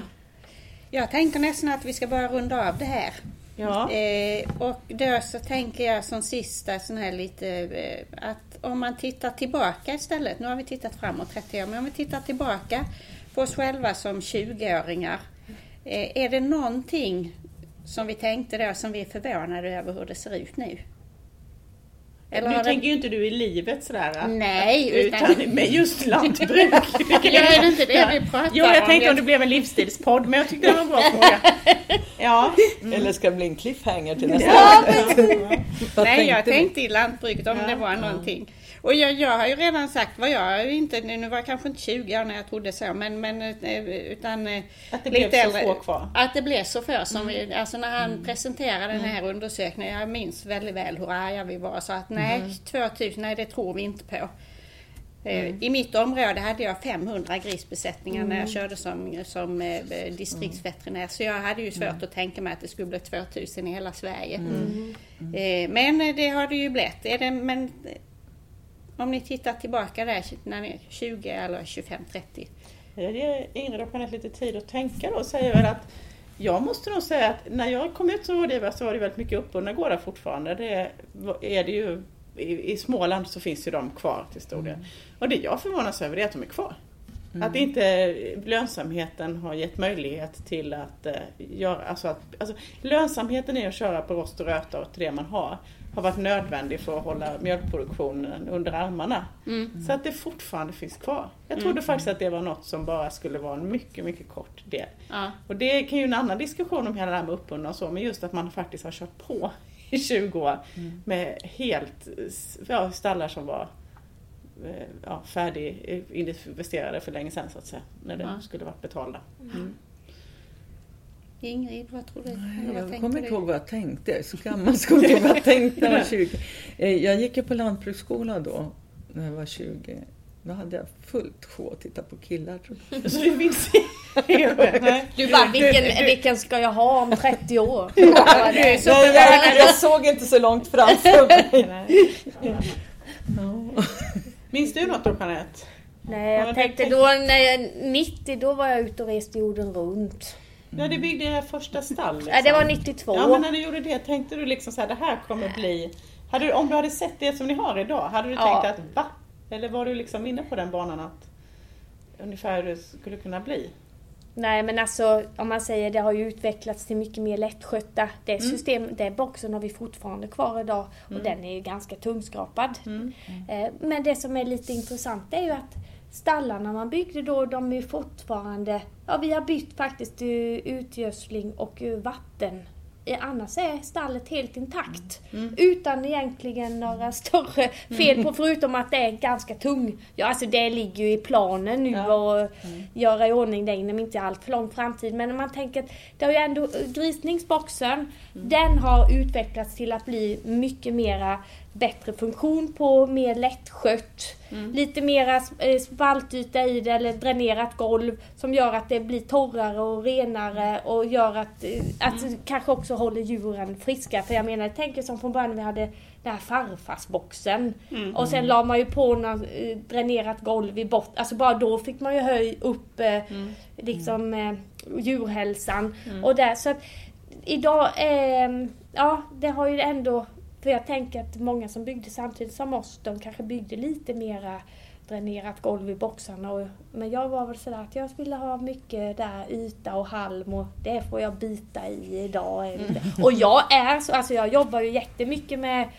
Jag tänker nästan att vi ska börja runda av det här. Ja. Eh, och då så tänker jag som sista sån här lite eh, att om man tittar tillbaka istället. Nu har vi tittat framåt 30 år, men om vi tittar tillbaka på oss själva som 20-åringar. Eh, är det någonting som vi tänkte då som vi är förvånade över hur det ser ut nu? Eller nu tänker ju inte du i livet sådär. Nej, utan, utan- med just lantbruk. Ja, är inte det vi pratar Jo, jag om? tänkte om det blev en livsstilspodd, men jag tyckte det var en bra fråga. Ja. Eller ska det bli en cliffhanger till nästa Ja, Nej, jag tänkte i lantbruket om Ja. det var någonting. Och jag, jag har ju redan sagt vad jag inte, nu var jag kanske inte 20 år när jag trodde så, men, men eh, utan eh, Att det blev så få kvar. Att det blev så få som vi, alltså när han presenterade den här undersökningen, jag minns väldigt väl hur arga vi var, så att nej, 2000, nej det tror vi inte på. Eh, I mitt område hade jag 500 grisbesättningar när jag körde som, som eh, distriktsveterinär. Så jag hade ju svårt att tänka mig att det skulle bli 2000 i hela Sverige. Eh, Men det har det ju blivit. Är det, men om ni tittar tillbaka där när ni är 20 eller 25, 30. Jag ger Jeanette lite tid att tänka då och säger väl att jag måste nog säga att när jag kom ut som rådgivare så var det väldigt mycket uppbundna gårdar fortfarande. Det är det ju, i, Småland så finns ju de kvar till stor del. Och det jag förvånas över är att de är kvar. Att inte lönsamheten har gett möjlighet till att eh, göra, alltså, att, alltså lönsamheten i att köra på rost och röta och till det man har, har varit nödvändig för att hålla mjölkproduktionen under armarna. Så att det fortfarande finns kvar. Jag trodde faktiskt att det var något som bara skulle vara en mycket, mycket kort del. Ja. Och det kan ju en annan diskussion om hela det här med uppbundna och så, men just att man faktiskt har kört på i 20 år med helt ja, stallar som var eh, ja, färdiginvesterade för länge sedan så att säga. När det Ja. skulle varit betalda. Ingrid, vad tror du? Eller vad Jag kommer du? inte ihåg vad jag tänkte. Jag är så gammal så jag kommer inte ihåg vad jag tänkte när jag var 20. Eh, Jag gick ju på lantbruksskola då, när jag var 20. Då hade jag fullt sjå att titta på killar. Tror jag. Så inte. Nej. Du bara, vilken, vilken ska jag ha om 30 år? Du är så Nej, jag, jag såg inte så långt framför mig. Ja. Minns du något då Jeanette? Nej, Ja, jag tänkte- då när jag, 90 då var jag ute och reste jorden runt. Ja, det byggde det här första stallet. Ja, det var 92. Ja, men när du gjorde det tänkte du liksom så här, det här kommer bli... Hade du, om du hade sett det som ni har idag, hade du Ja. tänkt att va? Eller var du liksom inne på den banan att ungefär hur det skulle kunna bli? Nej men alltså om man säger det har ju utvecklats till mycket mer lättskötta. Det system, den boxen har vi fortfarande kvar idag och den är ju ganska tungskrapad. Eh, Men det som är lite intressant är ju att stallarna man byggde då, de är fortfarande, ja vi har bytt faktiskt eh, utgödsling och eh, vatten. Eh, Annars är stallet helt intakt. Utan egentligen några större fel på, förutom att det är ganska tung. Ja alltså det ligger ju i planen nu Ja. och göra i ordning det inom inte allt för lång framtid. Men om man tänker att det har ju ändå, grisningsboxen, den har utvecklats till att bli mycket mera bättre funktion på, mer lättskött. Lite mera eh, spaltyta i det eller dränerat golv som gör att det blir torrare och renare och gör att, eh, att det kanske också håller djuren friska. För jag menar, jag tänker som från början vi hade den här farfarsboxen. Och sen la man ju på något eh, dränerat golv i botten. Alltså bara då fick man ju höj upp eh, liksom eh, djurhälsan. Och där, så att idag, eh, ja det har ju ändå, för jag tänker att många som byggde samtidigt som oss, de kanske byggde lite mera dränerat golv i boxarna. Och, men jag var väl sådär att jag ville ha mycket där yta och halm och det får jag bita i idag. Och jag är så, alltså jag jobbar ju jättemycket med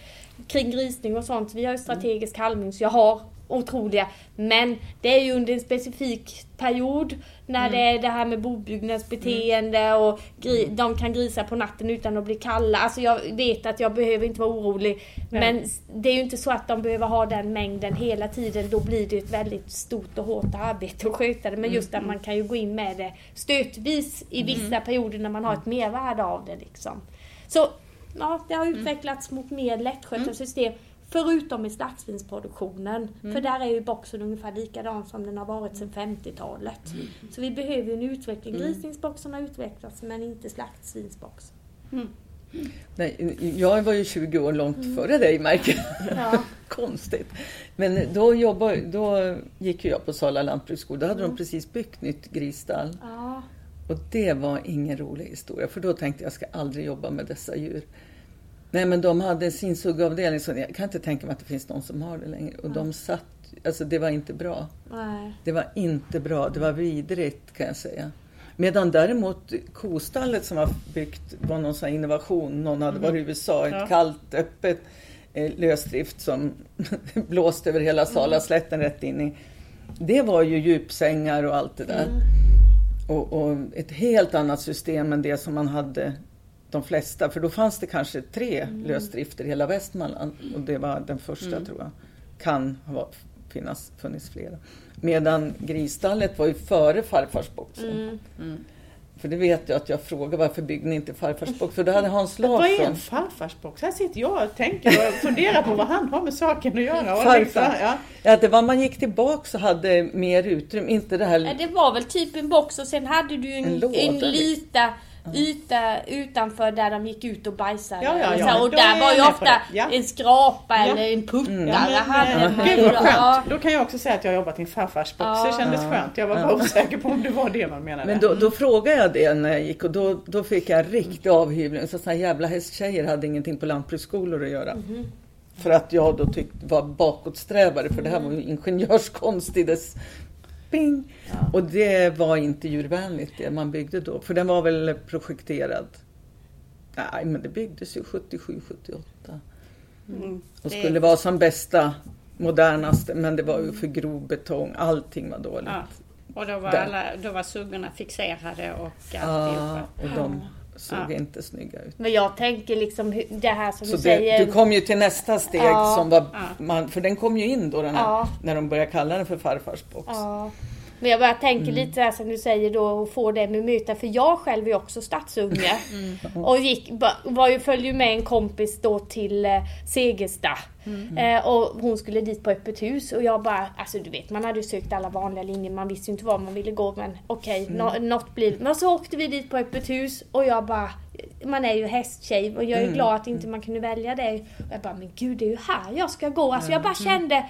kring grisning och sånt. Vi har ju strategisk halmning så jag har otroliga. Men det är ju under en specifik period när det är det här med bobyggnadsbeteende och gri- de kan grisa på natten utan att bli kalla. Alltså jag vet att jag behöver inte vara orolig. Men s- det är ju inte så att de behöver ha den mängden hela tiden. Då blir det ett väldigt stort och hårt arbete att sköta det. Men just att man kan ju gå in med det stötvis i vissa perioder när man har ett mervärde av det. Liksom. Så ja, det har utvecklats mot mer lättskötta system. Förutom i slaktsvinsproduktionen. För där är ju boxen ungefär likadan som den har varit sedan 50-talet. Så vi behöver en utveckling. Grisningsboxen har utvecklats men inte slaktsvinsboxen. Nej, jag var ju 20 år långt före dig märker. Ja. Konstigt. Men då, jobbade, då gick jag på Sala lantbruksskola. Då hade de precis byggt nytt grisstall. Ja. Och det var ingen rolig historia, för då tänkte jag, jag ska aldrig jobba med dessa djur. Nej, men de hade sin suggavdelning, så jag kan inte tänka mig att det finns någon som har det längre. Och de satt, alltså det var inte bra. Nej. Det var inte bra, det var vidrigt kan jag säga. Medan däremot kostallet som var byggt var någon sån innovation. Någon hade varit i USA, ett Ja. kallt, öppet eh, lösdrift som blåste över hela Salaslätten rätt in i. Det var ju djupsängar och allt det där. Och, och ett helt annat system än det som man hade de flesta. För då fanns det kanske tre lösdrifter i hela Västmanland. Och det var den första tror jag. kan ha finnas, funnits flera. Medan Grisstallet var ju före farfarsboxen. Mm. För det vet jag att jag frågade varför byggde ni inte farfarsbox? För då hade Hans Vad är en Larsson farfarsbox? Här sitter jag och tänker och funderar på vad han har med saken att göra. Och Farfar. liksom, ja. Ja, det var man gick tillbaka och hade mer utrymme, inte det här... Det var väl typ en box och sen hade du en, En en, låda, liksom. lita yta utanför där de gick ut och bajsade. Ja, ja, och, ja, så, här, och då där är var jag ju ofta det. Ja. en skrapa Ja. eller en puttare. Mm. Eh, Gud vad skönt. Då kan jag också säga att jag har jobbat i en farfarsbox. Det Ja. kändes skönt. Jag var bara osäker på om det var det man menade. Men då, då frågade jag det när jag gick och då, då fick jag riktig avhyvling. Så såna här jävla hästtjejer hade ingenting på lantbruksskolor att göra. Mhm. För att jag då tyckte var bakåtsträvare för det här var ju ingenjörskonst i dess bing. Och det var inte djurvänligt det man byggde då. För den var väl projekterad. Nej men det byggdes ju 77, 78. Mm. Och Det- skulle vara som bästa, modernaste. Men det var ju för grov betong. Allting var dåligt. Ja. Och då var, Där. alla, då var suggorna fixerade och Ja, alltihopa. och de såg Ja. inte snygga ut. Men jag tänker liksom det här som Så du säger. du kom ju till nästa steg Ja. som var, man, för den kom ju in då den här, när de började kalla den för farfars box. Men jag bara tänker Mm. lite så här som du säger då och få det med muta. För jag själv är också stadsunge. Mm. Och gick, var ju, följde ju med en kompis då till eh, Segersta. Mm. Eh, och hon skulle dit på öppet hus och jag bara, alltså du vet man hade ju sökt alla vanliga linjer, man visste ju inte var man ville gå men okej, Mm. nå- något blir Men så åkte vi dit på öppet hus och jag bara, man är ju hästtjej och jag är Mm. glad att inte man kunde välja det. Och jag bara, men gud det är ju här jag ska gå. Alltså jag Mm. bara kände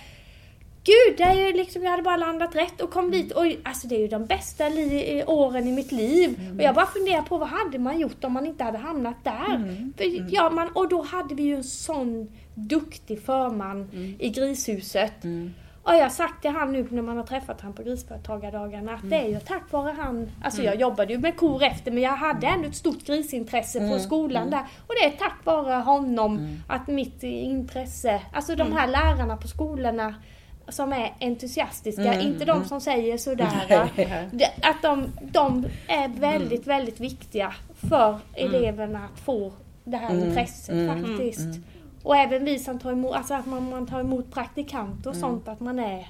Gud, det är ju liksom, jag hade bara landat rätt och kom dit och alltså det är ju de bästa eh, åren i mitt liv. Mm. Och jag bara funderar på vad hade man gjort om man inte hade hamnat där? Mm. För, ja, man, och då hade vi ju en sån duktig förman Mm. i grishuset. Och jag har sagt till han nu när man har träffat han på grisföretagardagarna att det är ju tack vare han, alltså jag jobbade ju med kor efter men jag hade ändå ett stort grisintresse på skolan där. Och det är tack vare honom att mitt intresse, alltså de här lärarna på skolorna som är entusiastiska, inte de som säger sådär. Att de, de är väldigt, väldigt viktiga för eleverna att få det här intresset faktiskt. Och även vi som tar emot, alltså att man, man tar emot praktikanter och sånt, att man är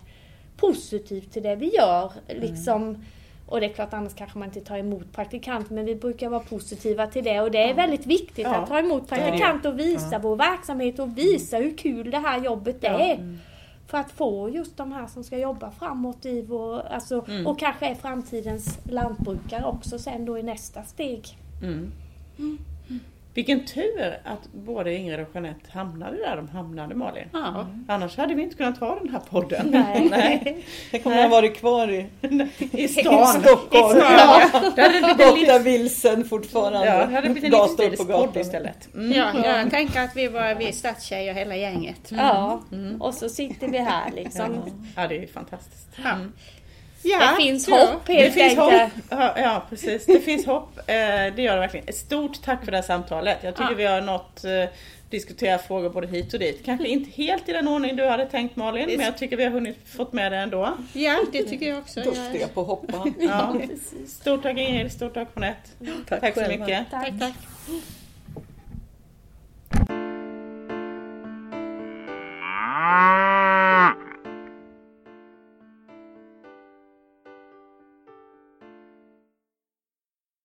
positiv till det vi gör. Liksom. Och det är klart annars kanske man inte tar emot praktikanter men vi brukar vara positiva till det och det är väldigt viktigt Ja, att ta emot praktikanter och visa vår verksamhet och visa hur kul det här jobbet Ja. är. För att få just de här som ska jobba framåt i vår, alltså, och kanske är framtidens lantbrukare också sen då i nästa steg. Vilken tur att både Ingrid och Jeanette hamnade där de hamnade Malin. Ja. Annars hade vi inte kunnat ha den här podden. Nej. Nej. Tänk om jag varit kvar i, I stan. Stockholm. Ja, det hade blivit vilsen fortfarande. Ja, det hade blivit en Gator på livsstilspodd gatan. istället. Mm. Ja, jag tänker att vi var vi stadstjejer hela gänget. Ja, och så sitter vi här liksom. Ja, det är fantastiskt. Ja. Ja, det finns ja. hopp helt det enkelt. Hopp. Ja, precis. Det finns hopp. Eh, det gör det verkligen. Stort tack för det här samtalet. Jag tycker ja. vi har nått eh, diskutera frågor både hit och dit. Kanske inte helt i den ordning du hade tänkt Malin, men jag tycker vi har hunnit fått med det ändå. Ja, det tycker jag också. Duktiga på att hoppa. ja. Stort tack Ingrid, stort tack Jeanette. Tack, tack så själva. mycket. Tack. tack, tack.